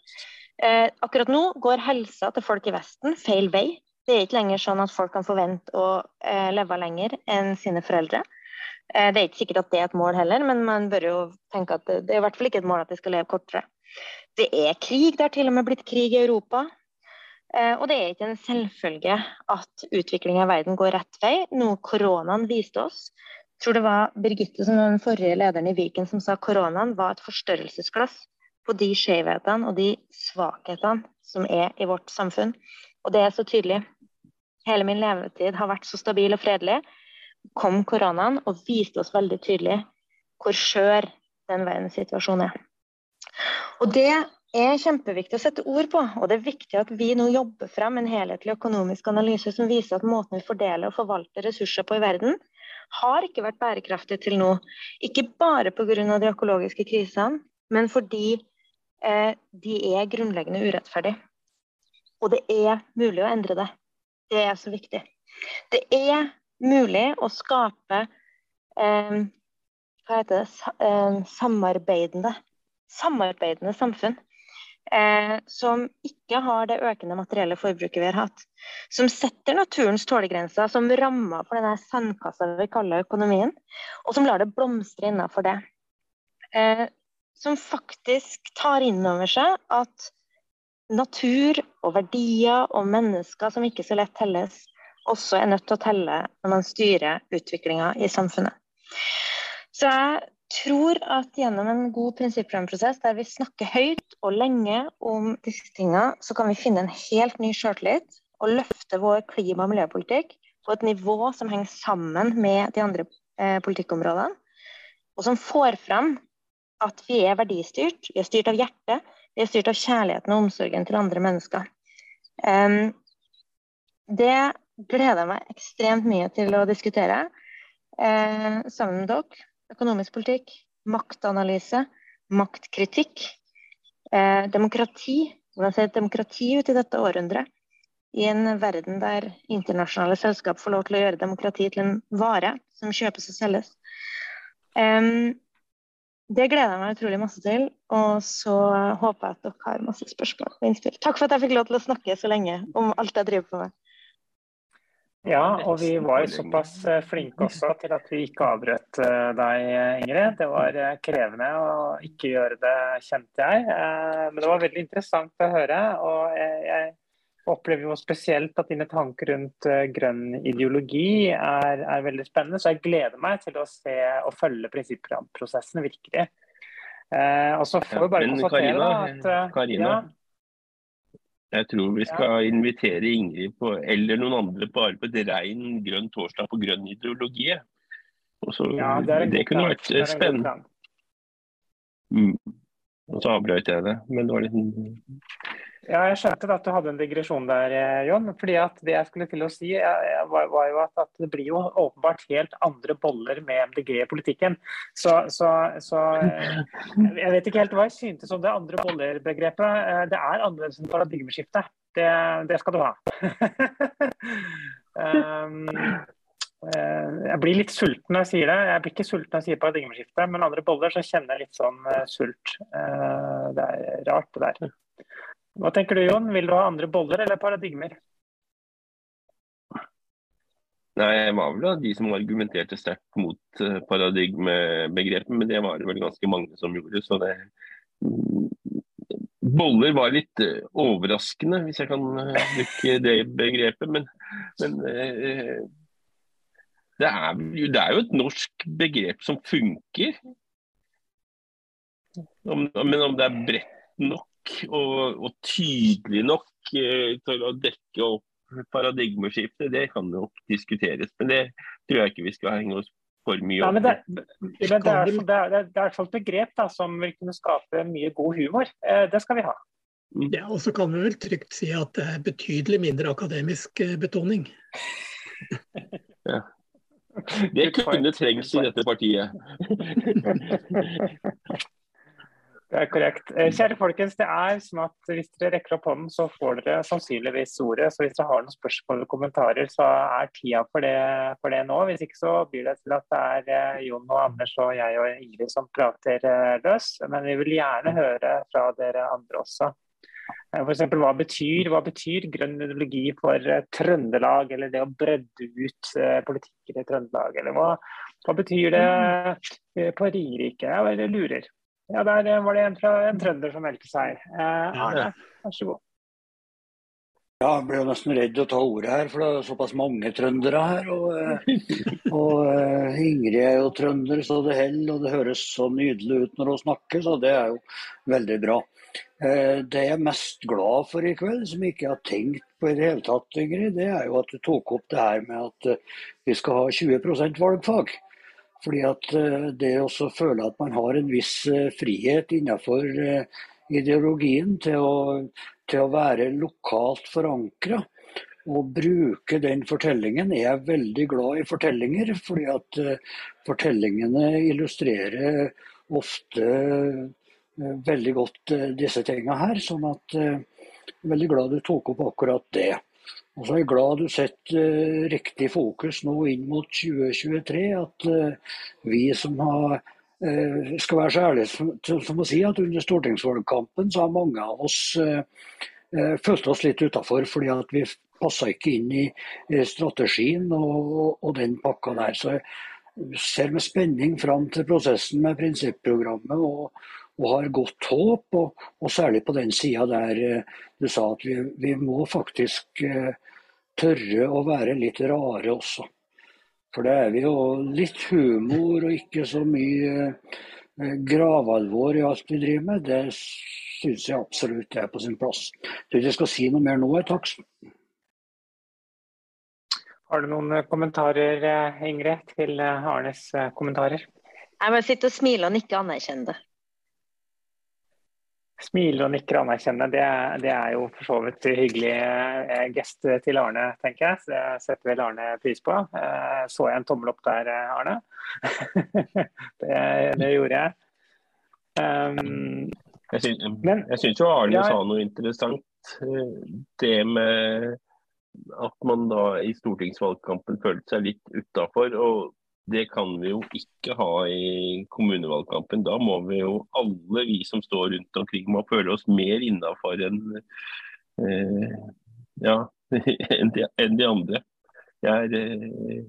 Eh, akkurat nå går helsa til folk i Vesten feil vei. Det er ikke lenger sånn at folk kan forvente å eh, leve lenger enn sine foreldre. Eh, det er ikke sikkert at det er et mål heller, men man bør jo tenke at det, det er i hvert fall ikke et mål at de skal leve kortere. Det er krig, det har til og med blitt krig i Europa. Eh, og det er ikke en selvfølge at utviklinga i verden går rett vei, noe koronaen viste oss. Jeg tror det var Birgitte som var den forrige lederen i Viken som sa koronaen var et forstørrelsesglass på de skjevhetene og de svakhetene som er i vårt samfunn. Og det er så tydelig. Hele min levetid har vært så stabil og fredelig. Kom koronaen og viste oss veldig tydelig hvor skjør den verdenssituasjonen er. Og det er kjempeviktig å sette ord på, og det er viktig at vi nå jobber frem en helhetlig økonomisk analyse som viser at måten vi fordeler og forvalter ressurser på i verden, har ikke vært bærekraftig til nå. Ikke bare pga. de økologiske krisene, men fordi eh, de er grunnleggende urettferdige. Og det er mulig å endre det. Det er så viktig. Det er mulig å skape eh, hva heter det, eh, samarbeidende, samarbeidende samfunn eh, som ikke har det økende materielle forbruket vi har hatt. Som setter naturens tålegrenser som rammer for denne sandkassa vi kaller økonomien, og som lar det blomstre innenfor det. Eh, som faktisk tar inn over seg at natur og verdier og mennesker som ikke så lett telles, også er nødt til å telle når man styrer utviklinga i samfunnet. Så jeg tror at gjennom en god prinsippprogramprosess der vi snakker høyt og lenge om disse tingene, så kan vi finne en helt ny sjøltillit og løfte vår klima- og miljøpolitikk på et nivå som henger sammen med de andre eh, politikkområdene, og som får fram at vi er verdistyrt, vi er styrt av hjertet, vi er styrt av kjærligheten og omsorgen til andre mennesker. Um, det gleder jeg meg ekstremt mye til å diskutere eh, sammen med dere økonomisk politikk, maktanalyse, maktkritikk, eh, demokrati. Hvordan ser et demokrati ut i dette århundret? I en verden der internasjonale selskap får lov til å gjøre demokrati til en vare som kjøpes og selges. Um, det gleder jeg meg utrolig masse til. Og så håper jeg at dere har masse spørsmål og innspill. Takk for at jeg fikk lov til å snakke så lenge om alt jeg driver på med. Ja, og vi var såpass eh, flinke også til at vi ikke avbrøt eh, deg, Ingrid. Det var eh, krevende å ikke gjøre det, kjente jeg. Men det var veldig interessant å høre. Og jeg opplever jo spesielt at dine tanker rundt grønn ideologi er, er veldig spennende. Så jeg gleder meg til å se og følge prinsipprogramprosessen virkelig. Og så får vi bare konstatere at Karina, jeg tror vi skal invitere Ingrid på, eller noen andre på arbeid rein grønn torsdag på grønn ideologi. Så, ja, det, det kunne vært spennende. Mm. Og så avbrøt jeg det. Men det var litt ja, jeg skjønte at du hadde en digresjon der, John. Jon. fordi at Det jeg skulle til å si, var, var jo at, at, det blir jo åpenbart helt andre boller med MDG i politikken. Så, så, så, eh, Jeg vet ikke helt hva jeg syntes om det andre boller-begrepet. Eh, det er annerledes enn paradigmeskifte. Det, det skal du ha. <laughs> um, jeg blir litt sulten når jeg sier det. Jeg blir ikke sulten når jeg sier paradigmeskifte, men andre boller så kjenner jeg litt sånn sult. Det er rart, det der. Hva tenker du, Jon? Vil du ha andre boller eller paradigmer? Nei, Jeg var vel av de som argumenterte sterkt mot eh, paradigmebegrepet, men det var det vel ganske mange som gjorde. så det Boller var litt uh, overraskende, hvis jeg kan uh, bruke det begrepet. Men, men det, er, det, er, jo et norsk begrep som funker. Om, men om det er bredt nok og, og tydelig nok eh, til å dekke opp paradigmeskiftet, det kan nok diskuteres. Men det tror jeg ikke vi skal henge oss for mye opp i. Ja, det, det, det, er, det, er, det er et begrep da, som vil kunne skape mye god humor. Eh, det skal vi ha. Ja, Og så kan vi vel trygt si at det er betydelig mindre akademisk eh, betoning. <laughs> ja. Det kunne trengs i dette partiet. <laughs> Det er korrekt. Eh, kjære folkens, det er som at hvis dere rekker opp hånden, så får dere sannsynligvis ordet. Så hvis dere har noen spørsmål eller kommentarer, så er tida for det, for det nå. Hvis ikke så blir det til at det er eh, Jon og Anders og jeg og Ingrid som prater eh, løs. Men vi vil gjerne høre fra dere andre også. F.eks. Hva betyr, hva betyr grønn ideologi for Trøndelag, eller det å bredde ut politikken i Trøndelag? Eller hva, hva betyr det på Ringerike? Jeg lurer. Ja, der var det en, fra, en trønder som meldte seg. Eh, Arne, vær så god. Ja, jeg ble jo nesten redd å ta ordet her, for det er såpass mange trøndere her. Og, eh, <laughs> og uh, Ingrid er jo trønder så det holder, og det høres så nydelig ut når hun snakker, så det er jo veldig bra. Uh, det jeg er mest glad for i kveld, som jeg ikke har tenkt på i det hele tatt, Ingrid, det er jo at du tok opp det her med at uh, vi skal ha 20% valgfag. Fordi at eh, Det å føle at man har en viss eh, frihet innenfor eh, ideologien til å, til å være lokalt forankra og bruke den fortellingen. Jeg er veldig glad i fortellinger, fordi at fortellingene illustrerer ofte veldig godt disse tingene her. Sånn at jeg er veldig glad du tok opp akkurat det. Og så er jeg glad du setter uh, riktig fokus nå inn mot 2023. At uh, vi som har uh, skal være så ærlige som, å si at under stortingsvalgkampen så har mange av oss følt oss litt utafor fordi at vi passa ikke inn i strategien og, og, den pakka der. Så jeg ser med spenning fram til prosessen med prinsipprogrammet. og og har godt håp, og, og særlig på den sida der du sa at vi, vi må faktisk eh, tørre å være litt rare også. For det er vi jo litt humor og ikke så mye eh, gravalvor i alt vi driver med. Det syns jeg absolutt er på sin plass. Jeg tror ikke jeg skal si noe mer nå, takk. Har du noen eh, kommentarer, eh, Ingrid, til Arnes kommentarer? Jeg må sitte og smile og nikke anerkjennende. Smiler og nikker anerkjennende, det, det, er jo for så vidt hyggelig eh, gest til Arne, tenker jeg. Så det setter vel Arne pris på. Eh, så jeg en tommel opp der, Arne? <laughs> det, det, gjorde jeg. Um, jeg syns jo Arne ja, sa noe interessant. Eh, det med at man da i stortingsvalgkampen følte seg litt utafor. Og det kan vi jo ikke ha i kommunevalgkampen. Da må vi jo alle vi som står rundt omkring må føle oss mer innafor enn eh, ja, <laughs> en de, en de, andre. Er, eh,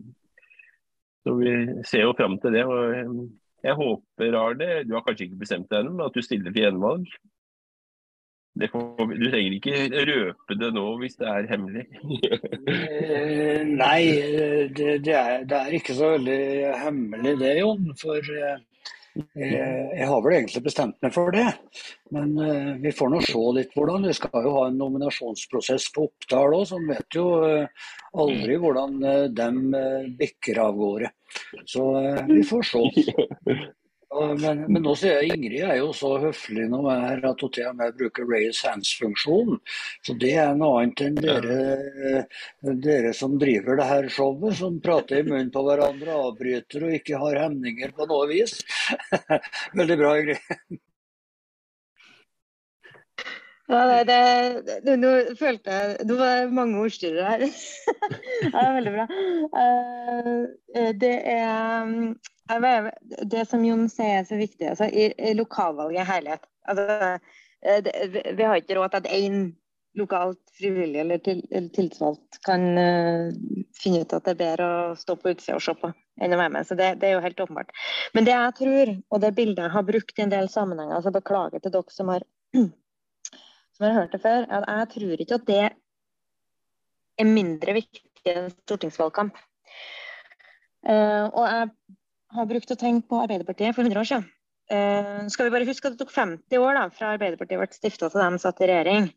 så vi ser jo fram til det. og Jeg håper, Arne, du har kanskje ikke bestemt deg ennå, men at du stiller til gjenvalg? Får, du trenger ikke røpe det nå hvis det er hemmelig? Eh, nei, det, det, er, det, er, ikke så veldig hemmelig det, Jon. For jeg, eh, jeg har vel egentlig bestemt meg for det. Men eh, vi får nå se litt hvordan. Vi skal jo ha en nominasjonsprosess på Oppdal òg, så en vet jo aldri hvordan de bikker av gårde. Så vi får se. <laughs> Men, men, nå sier jeg Ingrid er jo så høflig nå her at hun til og med bruker raise hands-funksjonen. Så det er noe annet enn dere, dere, som driver det her showet, som prater i munnen på hverandre, avbryter og ikke har hemninger på noe vis. <laughs> Veldig bra, Ingrid. Ja, det, det, nå følte jeg Det var mange ordstyrere her. <laughs> det er veldig bra. Eh, det er det som Jon sier er så viktig, altså, i, i lokalvalget er herlighet. Altså, eh, det, vi har ikke råd til at én lokalt frivillig eller, til, eller tilsvalgt kan uh, finne ut at det er bedre å stå på utsida og se på enn å være med. Så det, det, er jo helt åpenbart. Men det jeg tror, og det bildet jeg har brukt i en del sammenhenger, så beklager til dere som har, <clears throat> som har hørt det før, at jeg tror ikke at det er mindre viktig enn stortingsvalgkamp. Uh, og jeg har brukt å tenke på Arbeiderpartiet for 100 år siden. eh, skal vi bare huske at det tok 50 år da, fra Arbeiderpartiet ble stifta til de satt i regjering.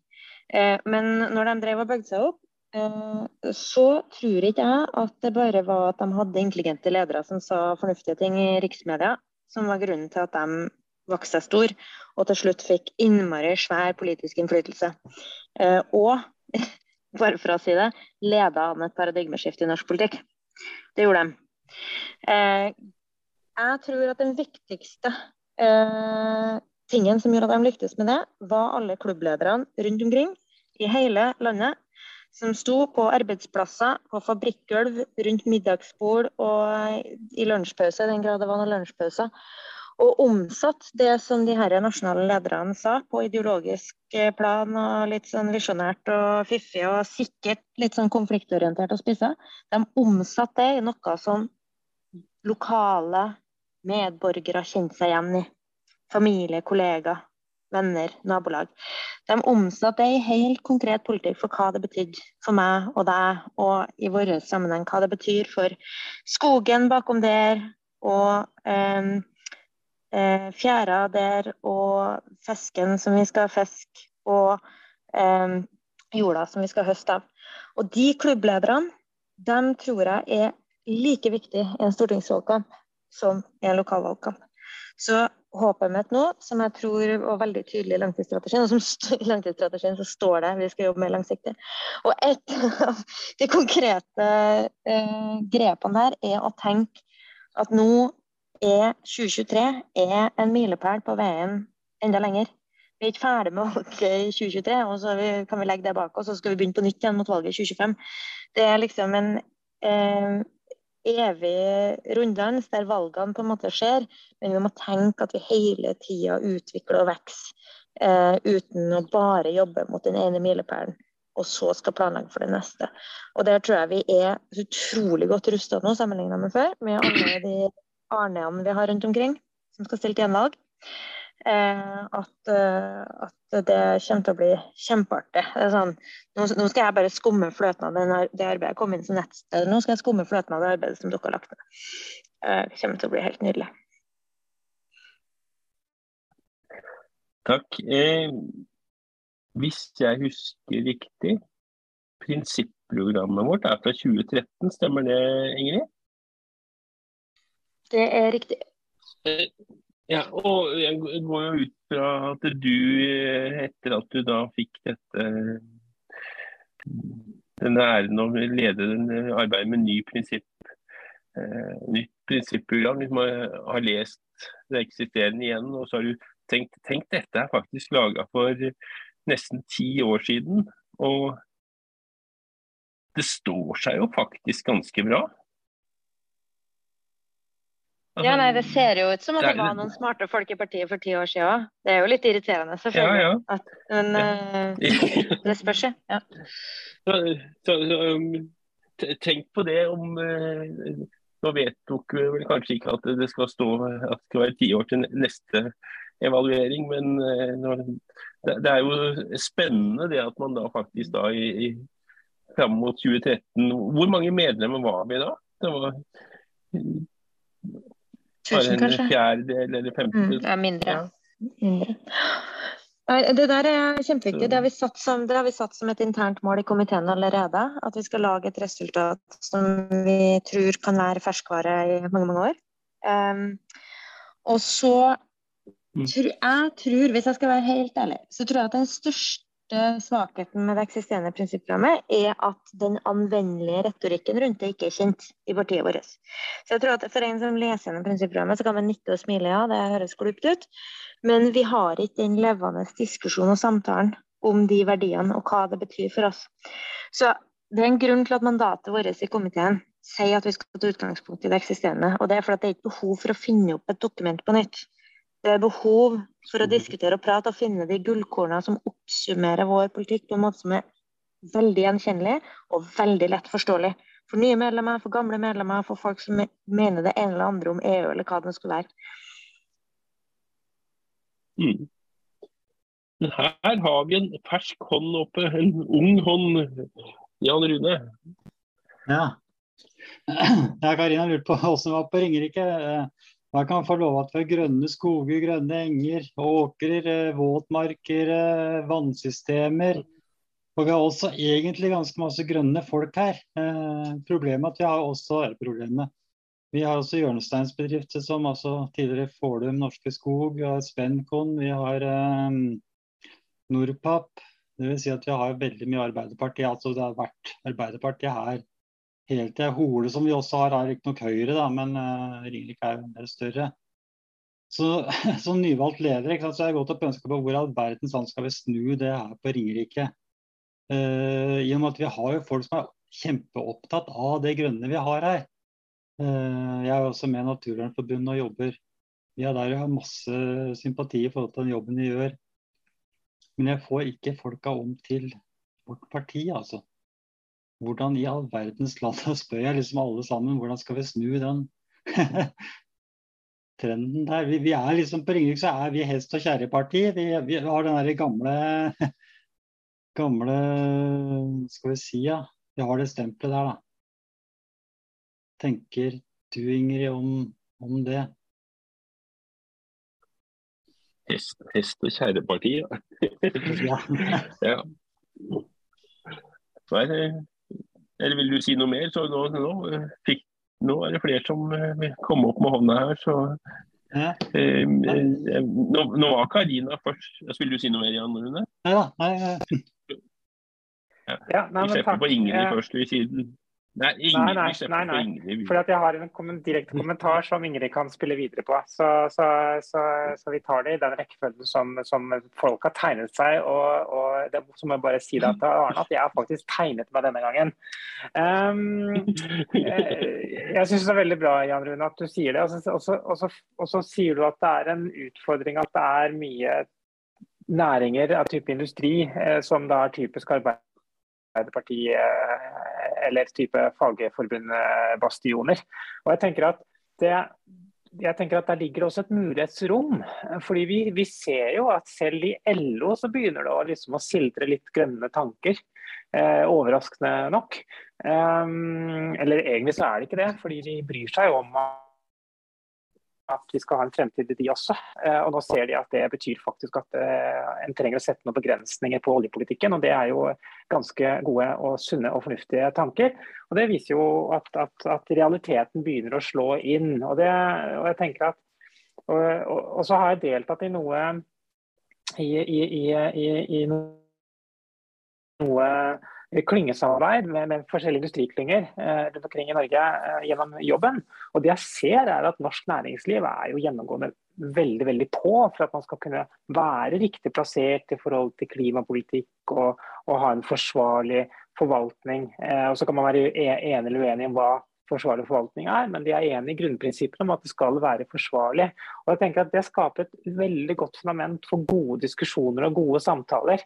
Eh, men når de drev og bygde seg opp, eh, så tror ikke jeg at det bare var at de hadde intelligente ledere som sa fornuftige ting i riksmedia, som var grunnen til at de vokste seg stor og til slutt fikk innmari svær politisk innflytelse. Og <laughs> bare for å si det, leda an et paradigmeskifte i norsk politikk. Det gjorde de. Eh, jeg tror at den viktigste eh, tingen som gjorde at de lyktes med det, var alle klubblederne rundt omkring i hele landet som sto på arbeidsplasser, på fabrikkgulv, rundt middagsbord og i lunsjpause, i den grad det var noen lunsjpauser, og omsatt det som de her nasjonale lederne sa, på ideologisk plan og litt sånn visjonært og fiffig og sikkert litt sånn konfliktorientert og spissa. De omsatte det i noe som lokale medborgere kjente seg igjen i. Familie, kollegaer, venner, nabolag. De omsatte det i helt konkret politikk for hva det betydde for meg og deg, og i vår sammenheng hva det betyr for skogen bakom der, og eh, fjæra der, og fisken som vi skal fiske, og eh, jorda som vi skal høste av. Og de klubblederne, de tror jeg er like viktig i en stortingsvalgkamp som i en lokalvalgkamp. Så håpet mitt nå, som jeg tror var veldig tydelig i langtidsstrategien, og som i langtidsstrategien så står det vi skal jobbe mer langsiktig. Og et av de konkrete eh, grepene der er å tenke at nå er 2023 er en milepæl på veien enda lenger. Vi er ikke ferdig med valget i 2023, og så kan vi legge det bak oss og så skal vi begynne på nytt igjen mot valget i 2025. Det er liksom en eh, evig runddans der valgene på en måte skjer, men vi må tenke at vi hele tida utvikler og vokser eh, uten å bare jobbe mot den ene milepælen og så skal planlegge for det neste. Og Der tror jeg vi er utrolig godt rusta nå sammenlignet med før, med alle de Arneene vi har rundt omkring som skal stille til gjenvalg. Eh, at, eh, at, det kommer til å bli kjempeartig. Sånn, nå, nå, skal jeg bare skumme fløten av den, det arbeidet jeg kom inn som nettsted. Nå skal jeg skumme fløten av det arbeidet som dere har lagt ned. Eh, det kommer til å bli helt nydelig. Takk. Eh, hvis jeg husker riktig, prinsipprogrammet vårt er fra 2013, stemmer det, Ingrid? Det er riktig. Ja, og jeg går jo ut fra at du, etter at du da fikk dette denne æren å lede arbeidet med ny prinsipp, eh, nytt prinsipprogram, liksom har lest det eksisterende igjen, og så har du tenkt tenk dette er faktisk laga for nesten ti år siden. Og det står seg jo faktisk ganske bra. Ja, nei, Det ser jo ut som at det var noen smarte folk i partiet for ti år siden. Det er jo litt irriterende, selvfølgelig. Ja, ja. At, men ja. det spørs, ja. Så, så, um, tenk på det om uh, Nå vedtok vi vel kanskje ikke at det skal stå at det skal være ti år til neste evaluering, men uh, det, er jo spennende det at man da faktisk da i, i fram mot 2013 Hvor mange medlemmer var vi da? Det var Tusen, Bare en fjerdedel eller femtedel? Mm, ja, mindre. mindre. Det der er kjempeviktig. Det har, vi satt som, det har vi satt som et internt mål i komiteen allerede. At vi skal lage et resultat som vi tror kan være ferskvare i mange, mange år. Um, og så mm. tror jeg, tror, hvis jeg skal være helt ærlig, så tror jeg at den største største svakheten med det eksisterende prinsipprogrammet er at den anvendelige retorikken rundt det ikke er kjent i partiet vårt. Så jeg tror at For en som leser gjennom prinsipprogrammet, så kan man nikke og smile, ja, det høres glupt ut. Men vi har ikke den levende diskusjonen og samtalen om de verdiene og hva det betyr for oss. Så det er en grunn til at mandatet vårt i komiteen sier at vi skal ta utgangspunkt i det eksisterende. Og det er fordi det er ikke behov for å finne opp et dokument på nytt. Det er behov for å diskutere og prate og finne de gullkornene som oppsummerer vår politikk på en måte som er veldig gjenkjennelig og veldig lett forståelig. For nye medlemmer, for gamle medlemmer, for folk som mener det ene eller andre om EU eller hva det skulle være. Mm. Men her har vi en fersk hånd oppe, en ung hånd. Jan Rune. Ja. <clears throat> ja Karina lurte på hvordan det var på Ringerike. Man kan få lov har grønne skoger, grønne enger, åkrer, eh, våtmarker, eh, vannsystemer. Og vi har også egentlig ganske masse grønne folk her. Eh, problemet at vi har også er problemet. Vi har også hjørnesteinsbedrifter som altså tidligere Forlum Norske Skog, vi har Spencon, vi har um, Nordpap. Det vil si at vi har veldig mye Arbeiderpartiet. Altså det har vært Arbeiderpartiet her helt til Hole, som vi også har, er riktignok Høyre, da, men uh, Ringerike er jo en større. Så <laughs> Som nyvalgt leder ikke sant, så er jeg godt opp ønska på hvor all verdens land skal vi snu det her på Ringerike. Uh, I at vi har jo folk som er kjempeopptatt av det grønne vi har her. Uh, jeg er også med i Naturvernforbundet og jobber. Vi er der og har masse sympati i forhold til den jobben vi gjør. Men jeg får ikke folka om til vårt parti, altså hvordan i all verdens land <laughs> spør jeg liksom alle sammen hvordan skal vi snu den <laughs> trenden der. Vi, vi, er liksom På Ringerike så er vi hest og kjerreparti. Vi, vi har den derre gamle <laughs> gamle Skal vi si, ja. Vi har det stempelet der, da. Tenker du, Ingrid, om, om det? Hest, hest og kjerreparti, ja. ja. ja. Eller vil du si noe mer? Så nå, nå, eh, fikk, nå er det flere som kom vil komme opp med hånda her, så ja. eh, eh, nå, nå, var Karina først. Vil du si noe mer, Jan Rune? Nei da. Nei, nei. Ja. Ja, nei, vi slipper på Ingrid først. Vi sier Nei, Ingrid, nei, nei, nei, nei. For jeg har en direkte kommentar som Ingrid kan spille videre på. Så, så, så, så vi tar det i den rekkefølgen som, som, folk har tegnet seg. Og, og det, så må jeg bare si det til Arne at jeg har faktisk tegnet meg denne gangen. Um, jeg syns det er veldig bra Jan Rune, at du sier det. Og så sier du at det er en utfordring at det er mye næringer av type industri eh, som da er typisk arbeid Arbeiderpartiet eh, eller type fagforbundbastioner. Og jeg tenker at det jeg tenker at Der ligger også et mulighetsrom. fordi vi, vi, ser jo at selv i LO så begynner det å, liksom, å sildre litt grønne tanker. Eh, overraskende nok. Um, eller egentlig så er det ikke det, fordi de bryr seg om at vi skal ha en fremtid i de også. Eh, og nå ser de at det betyr faktisk at eh, en trenger å sette noen begrensninger på oljepolitikken. og Det er jo ganske gode og sunne og fornuftige tanker. Og Det viser jo at, at, at realiteten begynner å slå inn. Og, det, og jeg tenker at og, og, og, så har jeg deltatt i noe i, i, i, i noe klyngesamarbeid med, med, forskjellige industriklynger eh, rundt omkring i Norge eh, gjennom jobben. Og det jeg ser er at Norsk næringsliv er jo gjennomgående veldig veldig på for at man skal kunne være riktig plassert i forhold til klimapolitikk og, og ha en forsvarlig forvaltning. Eh, og Så kan man være e, enig eller uenig om hva forsvarlig forvaltning er, men de er enig i grunnprinsippene om at det skal være forsvarlig. Og jeg tenker at Det skaper et veldig godt fundament for gode diskusjoner og gode samtaler.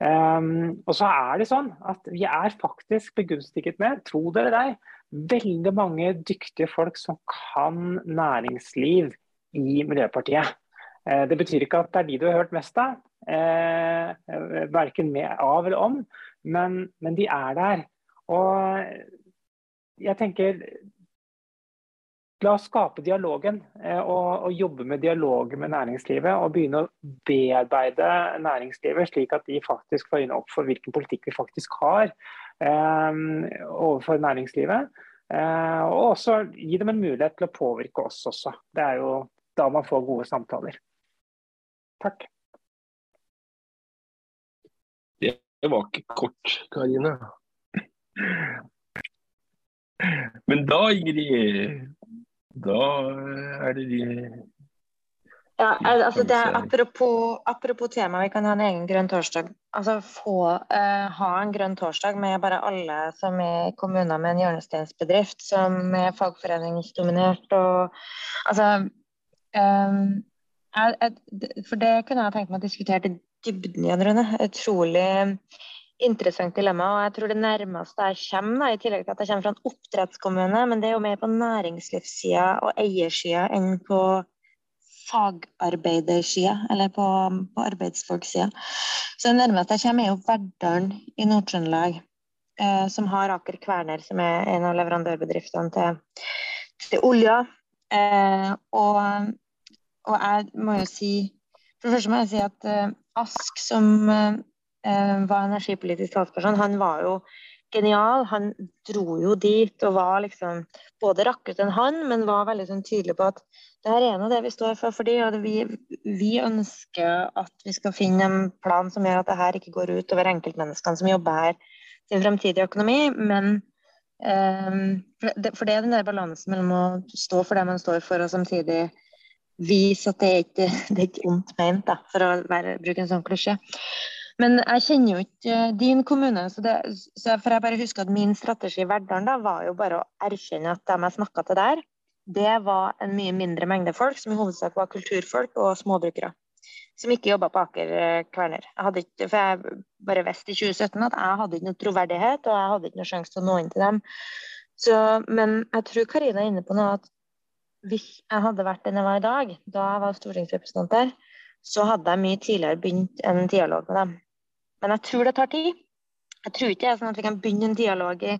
Um, og så er det sånn at vi er faktisk begunstiget med, tro det eller deg, veldig mange dyktige folk som kan næringsliv i Miljøpartiet. Uh, det betyr ikke at det er de du har hørt mest av, uh, verken med av eller om, men, men de er der. Og jeg tenker La oss skape dialogen eh, og, og, jobbe med dialogen med næringslivet. Og begynne å bearbeide næringslivet, slik at de faktisk får øynene opp for hvilken politikk vi faktisk har eh, overfor næringslivet. Eh, og også gi dem en mulighet til å påvirke oss også. Det er jo da man får gode samtaler. Takk. Det var ikke kort, Karine. Men da, Ingrid, da er det de ja, altså det er apropos, apropos tema, vi kan ha en egen grønn torsdag. Altså få, uh, ha en grønn torsdag med bare alle som er i kommuner med en hjørnesteinsbedrift, som er fagforeningsdominert og Altså um, jeg, jeg, For det kunne jeg tenkt meg å diskutere til dybden, igjen, Rune. Utrolig interessant dilemma. og jeg tror Det nærmeste jeg kommer, i tillegg til at jeg kommer fra en oppdrettskommune, men det er jo mer på næringslivssida og eiersida enn på fagarbeidersida, eller på, på arbeidsfolksida. Så det nærmeste jeg kommer, er jo Verdalen i Nord-Trøndelag, eh, som har Aker Kværner, som er en av leverandørbedriftene til, til olja. Eh, og, og, jeg må jo si For det første må jeg si at eh, Ask, som eh, var energipolitisk talsperson, han var jo genial. Han dro jo dit og var liksom både rakket enn han, men var veldig sånn tydelig på at det her er nå det vi står for. fordi og vi, vi, ønsker at vi skal finne en plan som gjør at det her ikke går ut over enkeltmenneskene som jobber her, sin fremtidige økonomi. Men um, for, det, for, det, er den der balansen mellom å stå for det man står for, og samtidig vise at det er ikke <laughs> det er ikke ondt ment, da, for å være, bruke en sånn klisjé. Men jeg kjenner jo ikke eh, din kommune, så, det, så for jeg bare husker at min strategi i Verdalen da, var jo bare å erkjenne at dem jeg snakka til der, det var en mye mindre mengde folk, som i hovedsak var kulturfolk og småbrukere. Som ikke jobba på Aker eh, Kværner. for jeg bare visste i 2017 at jeg hadde ikke noe troverdighet, og jeg hadde ikke noe sjanse til å nå inn til dem. Så, men jeg tror Karina er inne på noe at hvis jeg hadde vært den jeg var i dag, da jeg var stortingsrepresentant der, så hadde jeg mye tidligere begynt en dialog med dem. Men jeg tror det tar tid. Jeg tror ikke det er sånn at vi kan begynne en dialog i,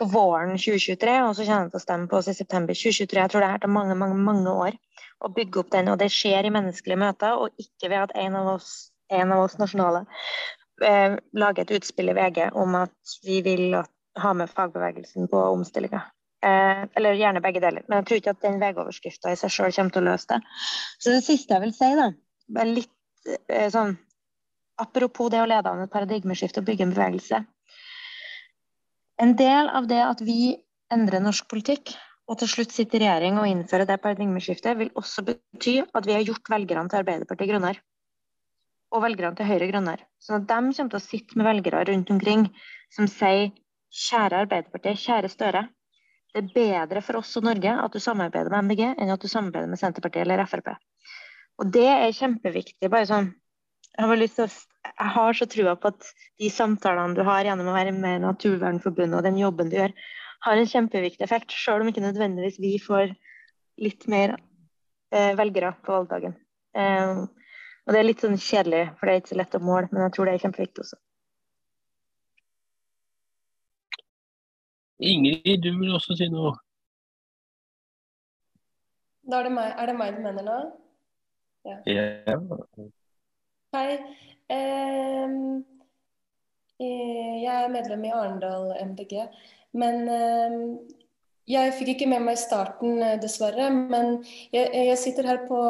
på våren 2023, og så kommer det til å stemme på oss i september 2023. Jeg tror det her tar mange mange, mange år å bygge opp den, og det skjer i menneskelige møter, og ikke ved at en av oss, en av oss nasjonale eh, lager et utspill i VG om at vi vil ha med fagbevegelsen på omstillinga. Eh, eller gjerne begge deler. Men jeg tror ikke at den VG-overskrifta i seg sjøl kommer til å løse det. Så det siste jeg vil si, da, er litt eh, sånn apropos det å lede an et paradigmeskifte og bygge en bevegelse. En del av det at vi endrer norsk politikk og til slutt sitter i regjering og innfører det paradigmeskiftet, vil også bety at vi har gjort velgerne til Arbeiderpartiet grønnere. Og velgerne til Høyre grønnere. Sånn at de kommer til å sitte med velgere rundt omkring som sier kjære Arbeiderpartiet, kjære Støre. Det er bedre for oss og Norge at du samarbeider med MDG enn at du samarbeider med Senterpartiet eller Frp. Og det er kjempeviktig. bare sånn jeg har, lyst til å, jeg har så trua på at de samtalene du har gjennom å være med i Naturvernforbundet og den jobben du gjør, har en kjempeviktig effekt, selv om ikke nødvendigvis vi får litt mer eh, velgere på valgdagen. Eh, og Det er litt sånn kjedelig, for det er ikke så lett å måle, men jeg tror det er kjempeviktig også. Ingrid, du vil også si noe? Da er det meg, er det meg du mener nå? Ja. ja. Hei. Um, jeg er medlem i Arendal MDG. Men um, jeg fikk ikke med meg starten, eh, dessverre. Men jeg, jeg, sitter her på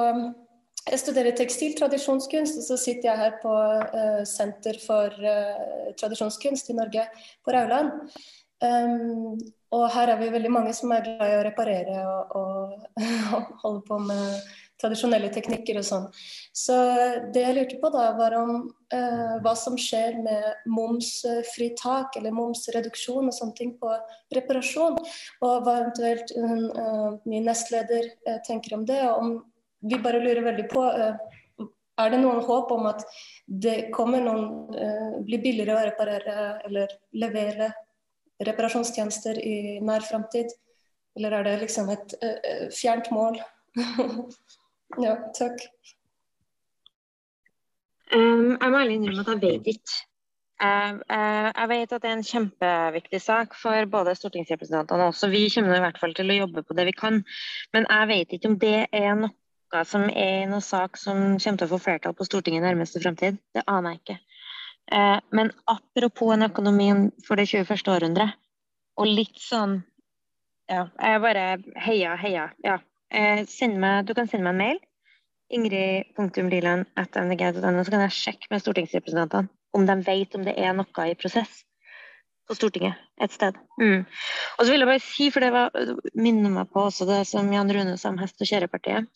Jeg studerer tekstil tradisjonskunst, og så sitter jeg her på uh, Senter for uh, tradisjonskunst i Norge, på Rauland. Um, og her er vi veldig mange som er glad i å reparere og, og <laughs> holde på med tradisjonelle teknikker og sånn. Så det jeg lurte på da, var om eh, hva som skjer med momsfritak eller momsreduksjon og sånne ting på reparasjon. Og hva eventuelt hun, eh, min nestleder eh, tenker om det. Og om vi bare lurer veldig på uh, er det noen håp om at det kommer noen blir billigere å reparere eller levere reparasjonstjenester i nær framtid? Eller er det liksom et fjernt mål? <laughs> Ja, takk. Um, jeg må ærlig innrømme at jeg vet ikke. Uh, uh, jeg vet at det er en kjempeviktig sak for både stortingsrepresentantene og også vi kommer i hvert fall til å jobbe på det vi kan. Men jeg vet ikke om det er noe som er noe sak som kommer til å få flertall på Stortinget i nærmeste fremtid. Det aner jeg ikke. Uh, men apropos en økonomi for det 21. århundre, og litt sånn Ja, jeg bare heia, heia. Ja, Eh, meg, du kan sende meg en mail. Ingrid.liland.mdg.no, så kan jeg sjekke med stortingsrepresentantene om de vet om det er noe i prosess på Stortinget et sted. Mm. Og så vil jeg bare si, for det var, minner meg på også det som Jan Rune sa om hest- og kjerrepartiet.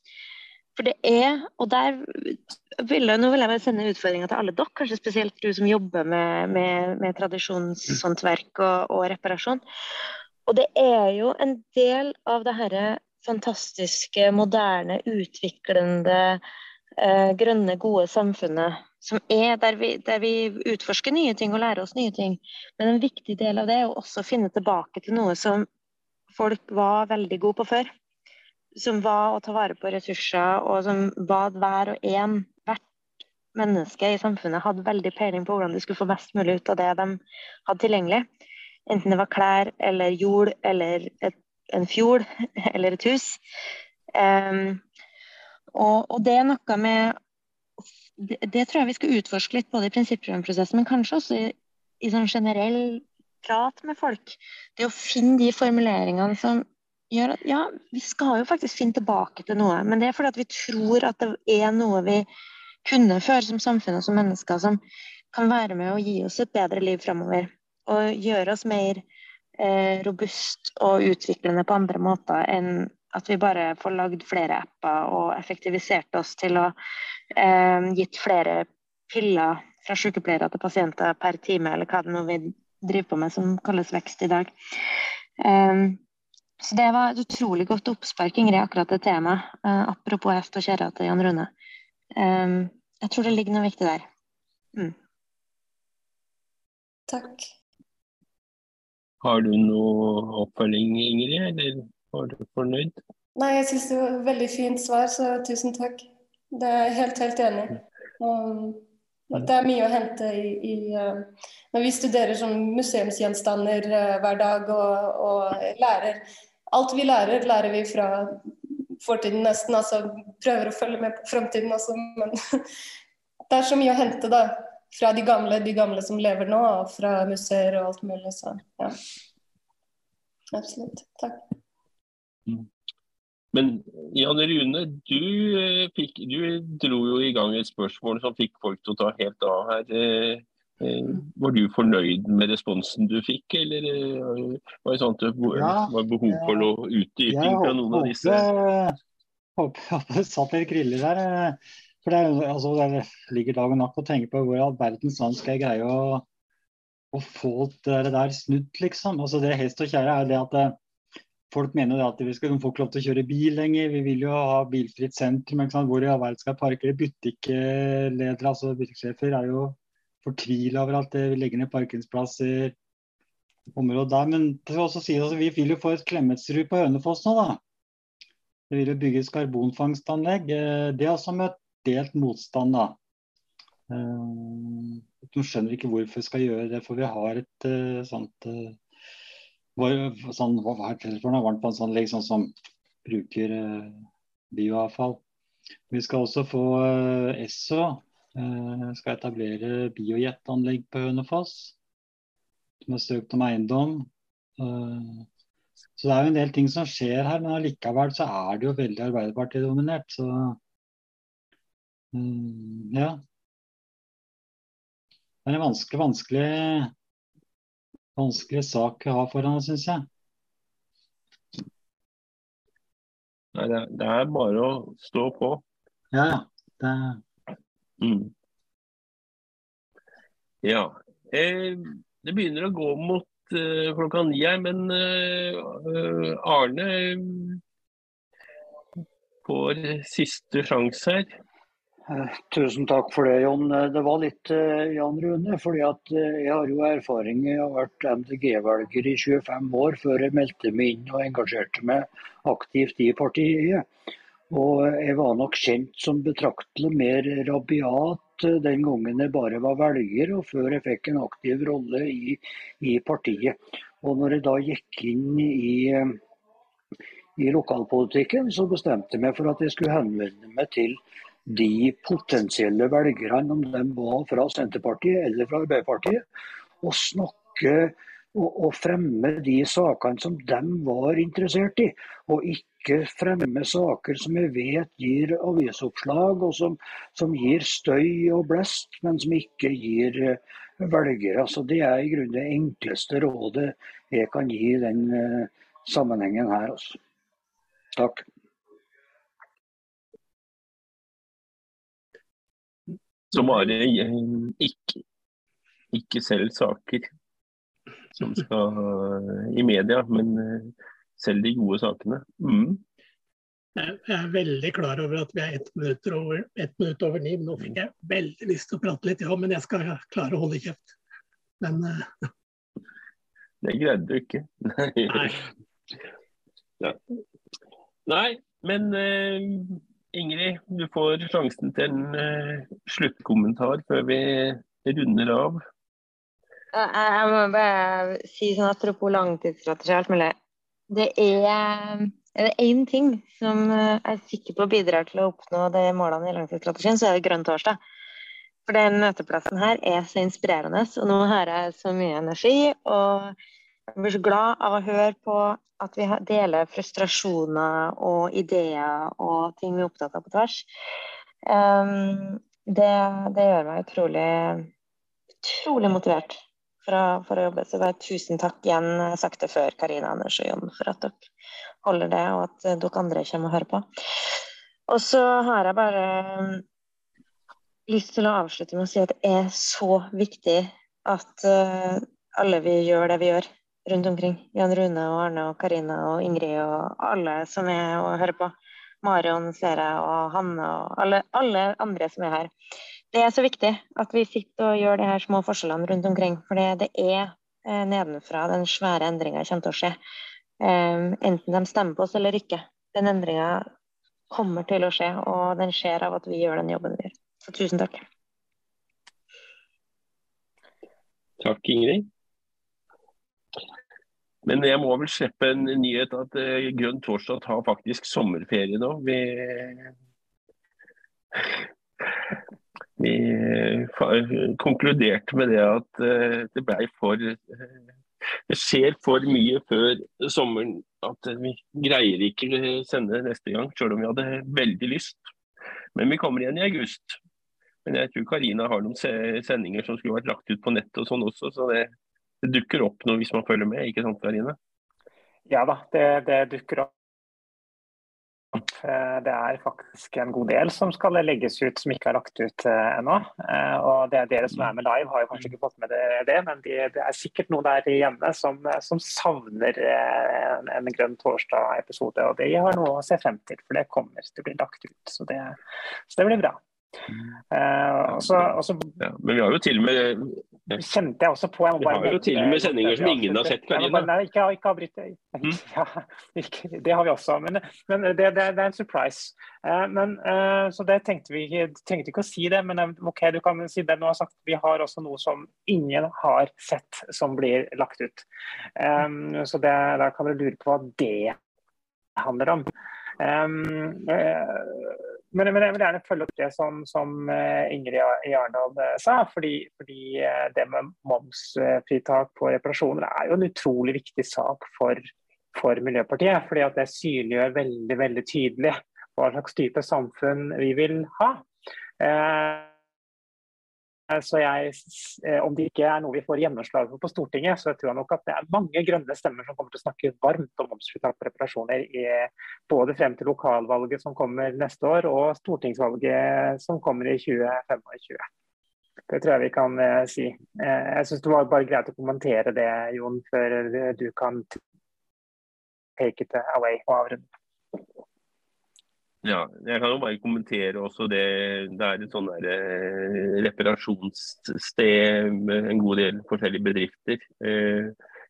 For det er, og der vil jeg, nå vil jeg bare sende utfordringa til alle dere, kanskje spesielt du som jobber med, med, med tradisjonshåndverk og, og, reparasjon. Og det er jo en del av det herre fantastiske, moderne, utviklende, eh, grønne, gode samfunnet som er der vi, der vi, utforsker nye ting og lærer oss nye ting. Men en viktig del av det er å også finne tilbake til noe som folk var veldig gode på før. Som var å ta vare på ressurser, og som var hver og en, hvert menneske i samfunnet hadde veldig peiling på hvordan de skulle få mest mulig ut av det de hadde tilgjengelig. Enten det var klær eller jord eller et en fjord <laughs> eller et hus. Um, og, og, det er noe med det, det, tror jeg vi skal utforske litt både i prinsipprogramprosessen, men kanskje også i, i sånn generell prat med folk. Det å finne de formuleringene som gjør at ja, vi skal jo faktisk finne tilbake til noe, men det er fordi at vi tror at det er noe vi kunne før som samfunn og som mennesker som kan være med å gi oss et bedre liv framover. Og gjøre oss mer robust og utviklende på andre måter enn at vi bare får lagd flere apper og effektivisert oss til å eh, gitt flere piller fra sykepleiere til pasienter per time, eller hva det nå vi driver på med som kalles vekst i dag. Eh, så Det var et utrolig godt oppspark, Ingrid, akkurat det temaet. Eh, apropos hest og kjerra til Jan Rune. Um, jeg tror det ligger noe viktig der. Mm. Takk. Har du noe oppfølging, Ingrid, eller var du fornøyd? Nei, jeg syns det var et veldig fint svar, så tusen takk. Det er jeg helt, helt enig. Um, det er mye å hente i, i uh, Når vi studerer som museumsgjenstander uh, hver dag og, og, lærer Alt vi lærer, lærer vi fra fortiden nesten. Altså prøver å følge med på framtiden også, men <laughs> det er så mye å hente da. Fra de gamle, de gamle som lever nå, og fra museer og alt mulig. Så ja. Absolutt. Takk. Mm. Men Jan Rune, du, eh, fikk, du, dro jo i gang et spørsmål som fikk folk til å ta helt av her. Eh, eh, var du fornøyd med responsen du fikk, eller var det sånn at det var behov for noe utdyping fra noen av disse? Jeg håper at det satt litt griller der. For det, er, altså, det ligger dag og natt å tenke på hvor all verdens land skal jeg greie å, å få det der snudd, liksom. Altså, det hest og kjære er det at Folk mener at vi skal få lov til å kjøre bil lenger. Vi vil jo ha bilfritt sentrum. Hvor i all verden skal parkere? Butikkledere, altså butikksjefer, er jo fortvila over at vi legger ned parkeringsplasser området der. Men det også si, altså, vi vil jo få et Klemetsrud på Hønefoss nå, da. Det vil jo bygges karbonfangstanlegg. Eh, det har også møtt delt motstand, da. Eh, de skjønner ikke hvorfor vi skal gjøre det, for vi har et uh, sånt uh, sånn, hva er noe, varmtvannsanlegg sånn som bruker eh, bioavfall. Vi skal også få eh, Esso eh, skal etablere biojetanlegg på Hønefoss. Som har søkt om eiendom. Eh, så det er jo en del ting som skjer her, men allikevel så er det jo veldig Arbeiderparti-dominert. Så mm, ja. Det er en vanskelig, vanskelig vanskelig sak å ha foran deg, syns jeg. Nei, det, det, er bare å stå på. Ja, det... Mm. Ja. Eh, det begynner å gå mot eh, klokka ni her, men eh, Arne får siste sjanse her. Eh, tusen takk for det, Jon. Eh, det var litt uh, Jan Rune. fordi Jeg har jo erfaring. Jeg har vært MDG-velger i 25 år før jeg meldte meg inn og engasjerte meg aktivt i partiet. Og Jeg var nok kjent som betraktelig mer rabiat den gangen jeg bare var velger, og før jeg fikk en aktiv rolle i, i partiet. Og når jeg da gikk inn i, i lokalpolitikken, så bestemte jeg meg for at jeg skulle henvende meg til de potensielle velgerne, om de var fra Senterpartiet eller fra Arbeiderpartiet, og snakke og, og, fremme de sakene som de var interessert i. Og ikke fremme saker som vi vet gir avisoppslag, og som, som gir støy og blest, men som ikke gir uh, velgere. Så Det er i grunnen det enkleste rådet jeg kan gi i den uh, sammenhengen her. Også. Takk. Som bare ikke, ikke selv saker som <laughs> skal i media, men eh, selv de gode sakene. Mm. Jeg er veldig klar over at vi er ett minutt over, ett minutt over ni. Nå fikk jeg veldig lyst til å prate litt, ja, men jeg skal klare å holde kjeft. Men uh... <laughs> Det greide du ikke. Nei. Nei. <laughs> Nei, men uh, Ingrid, du får sjansen til en uh, sluttkommentar før vi runder av. Jeg må bare si sånn apropos langtidsstrategi og alt mulig. Det er én ting som jeg er sikker på bidrar til å oppnå de målene i langtidsstrategien, så er det Grønn torsdag. For den møteplassen her er så inspirerende, og nå har jeg så mye energi. Og jeg blir så glad av å høre på at vi deler frustrasjoner og ideer og ting vi er opptatt av på tvers. Um, det, det, gjør meg utrolig, utrolig motivert for å, for å, jobbe. Så bare tusen takk igjen, sagt det før, Karina Anders og Jon, for at dere holder det, og at dere andre kommer og hører på. Og så har jeg bare lyst til å avslutte med å si at det er så viktig at uh, alle vi gjør det vi gjør rundt omkring. Jan Rune og Arne og Karina og Ingrid og alle som er og hører på. Marion ser jeg, og Hanne og alle, alle, andre som er her. Det er så viktig at vi sitter og gjør de her små forskjellene rundt omkring. For det er eh, nedenfra den svære endringa kommer til å skje. Um, enten de stemmer på oss eller ikke. Den endringa kommer til å skje, og den skjer av at vi gjør den jobben vi gjør. Så tusen takk. Takk, Ingrid. Men jeg må vel slippe en nyhet at uh, Grønn torsdag har faktisk sommerferie nå. Vi, vi uh, konkluderte med det at uh, det blei for Det skjer for mye før sommeren at vi greier ikke sende neste gang, sjøl om vi hadde veldig lyst. Men vi kommer igjen i august. Men jeg tror Karina har noen sendinger som skulle vært lagt ut på nettet og sånn også, så det, det, dukker opp noe hvis man følger med, ikke sant Karine? Ja da, det, det dukker opp. Eh, det er faktisk en god del som skal legges ut som ikke er lagt ut uh, ennå. Uh, og det er Dere som er med live, har jo kanskje ikke fått med dere det, men de, det er sikkert noen der hjemme som, som savner en, en, Grønn torsdag-episode. Og det har noe å se frem til, for det kommer til å bli lagt ut. Så det, så det blir bra. Uh, også, også, ja, men vi har jo til og med kjente jeg også på Vi har jo til og med sendinger som ingen har sett, Karina. Nei, ikke, ikke avbryt. Mm. <laughs> Ja, det har vi også, men, men det, det, det, er en surprise. Uh, men, uh, så det tenkte vi trengte ikke å si det, men ok, du kan si det. Nå har sagt Vi har også noe som ingen har sett som blir lagt ut. Um, så det, da kan dere lure på hva det handler om. Um, men, men, jeg vil gjerne følge opp det som, som eh, Ingrid Jarndal eh, sa. Fordi, fordi, eh, det med momsfritak på reparasjoner er jo en utrolig viktig sak for, for Miljøpartiet. fordi at det synliggjør veldig, veldig tydelig hva slags type samfunn vi vil ha. Eh, så jeg, eh, Om det ikke er noe vi får gjennomslag for på Stortinget, så tror jeg nok at det er mange grønne stemmer som kommer til å snakke varmt om momsfritak på reparasjoner, i, både frem til lokalvalget som kommer neste år, og stortingsvalget som kommer i 2025. Det tror jeg vi kan eh, si. Eh, jeg syns det var bare greit å kommentere det, Jon, før du kan take it away og avrunde. Ja, jeg kan jo bare kommentere også det. Det er et sånn eh, reparasjonssted med en god del forskjellige bedrifter eh,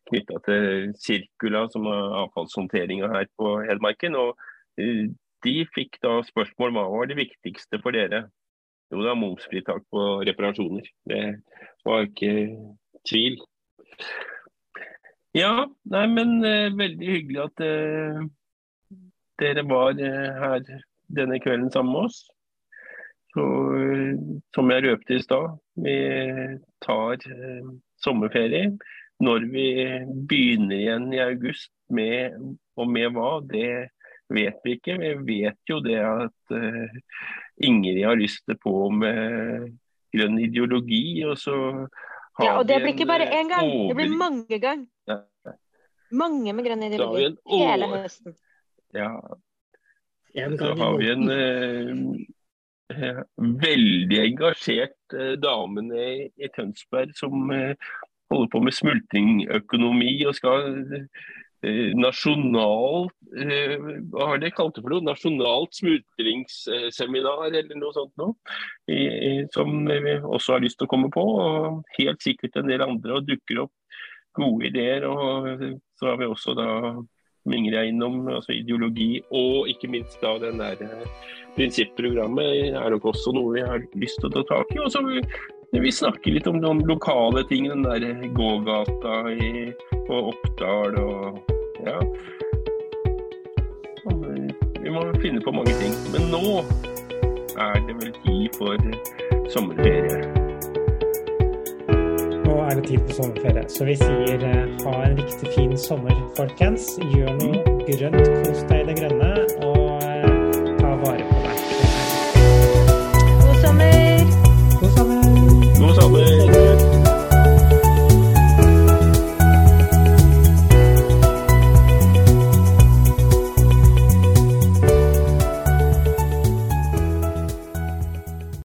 knytta til Circula, som er avfallshåndteringa her på Hedmarken. Og eh, de fikk da spørsmål hva var det viktigste for dere. Jo, det er momsfritak på reparasjoner. Det var ikke tvil. Ja, nei, men eh, veldig hyggelig at eh, dere var eh, her denne kvelden sammen med oss. Så, eh, som jeg røpte i stad, vi tar eh, sommerferie. Når vi begynner igjen i august med, og med hva, det vet vi ikke. Vi vet jo det at uh, Ingrid har lyst til på med grønn ideologi. og så har ja, og det blir ikke bare én gang, det blir mange ganger. Mange med grønn ideologi hele høsten. Ja. Så har vi en eh, veldig engasjert eh, dame i, i Tønsberg som eh, holder på med smultringøkonomi og skal eh, nasjonalt eh, Hva har de kalt det for noe? Nasjonalt smultringsseminar eller noe sånt noe. som vi også har lyst til å komme på. Og helt sikkert en del andre. Og dukker opp gode ideer. Og så har vi også da Ingrid er innom, altså ideologi, og ikke minst da den der eh, prinsipprogrammet er nok også noe vi har lyst til å ta tak i. Og så vil vi snakke litt om noen lokale ting, den der gågata i, på Oppdal og ja. Vi må finne på mange ting. Men nå er det vel tid for sommerferie er det tid for sommerferie. Så vi sier eh, ha en riktig fin sommer, folkens. Gjør noe grønt, kos deg i det grønne, og eh, ta vare på deg. God sommer! God sommer! God sommer.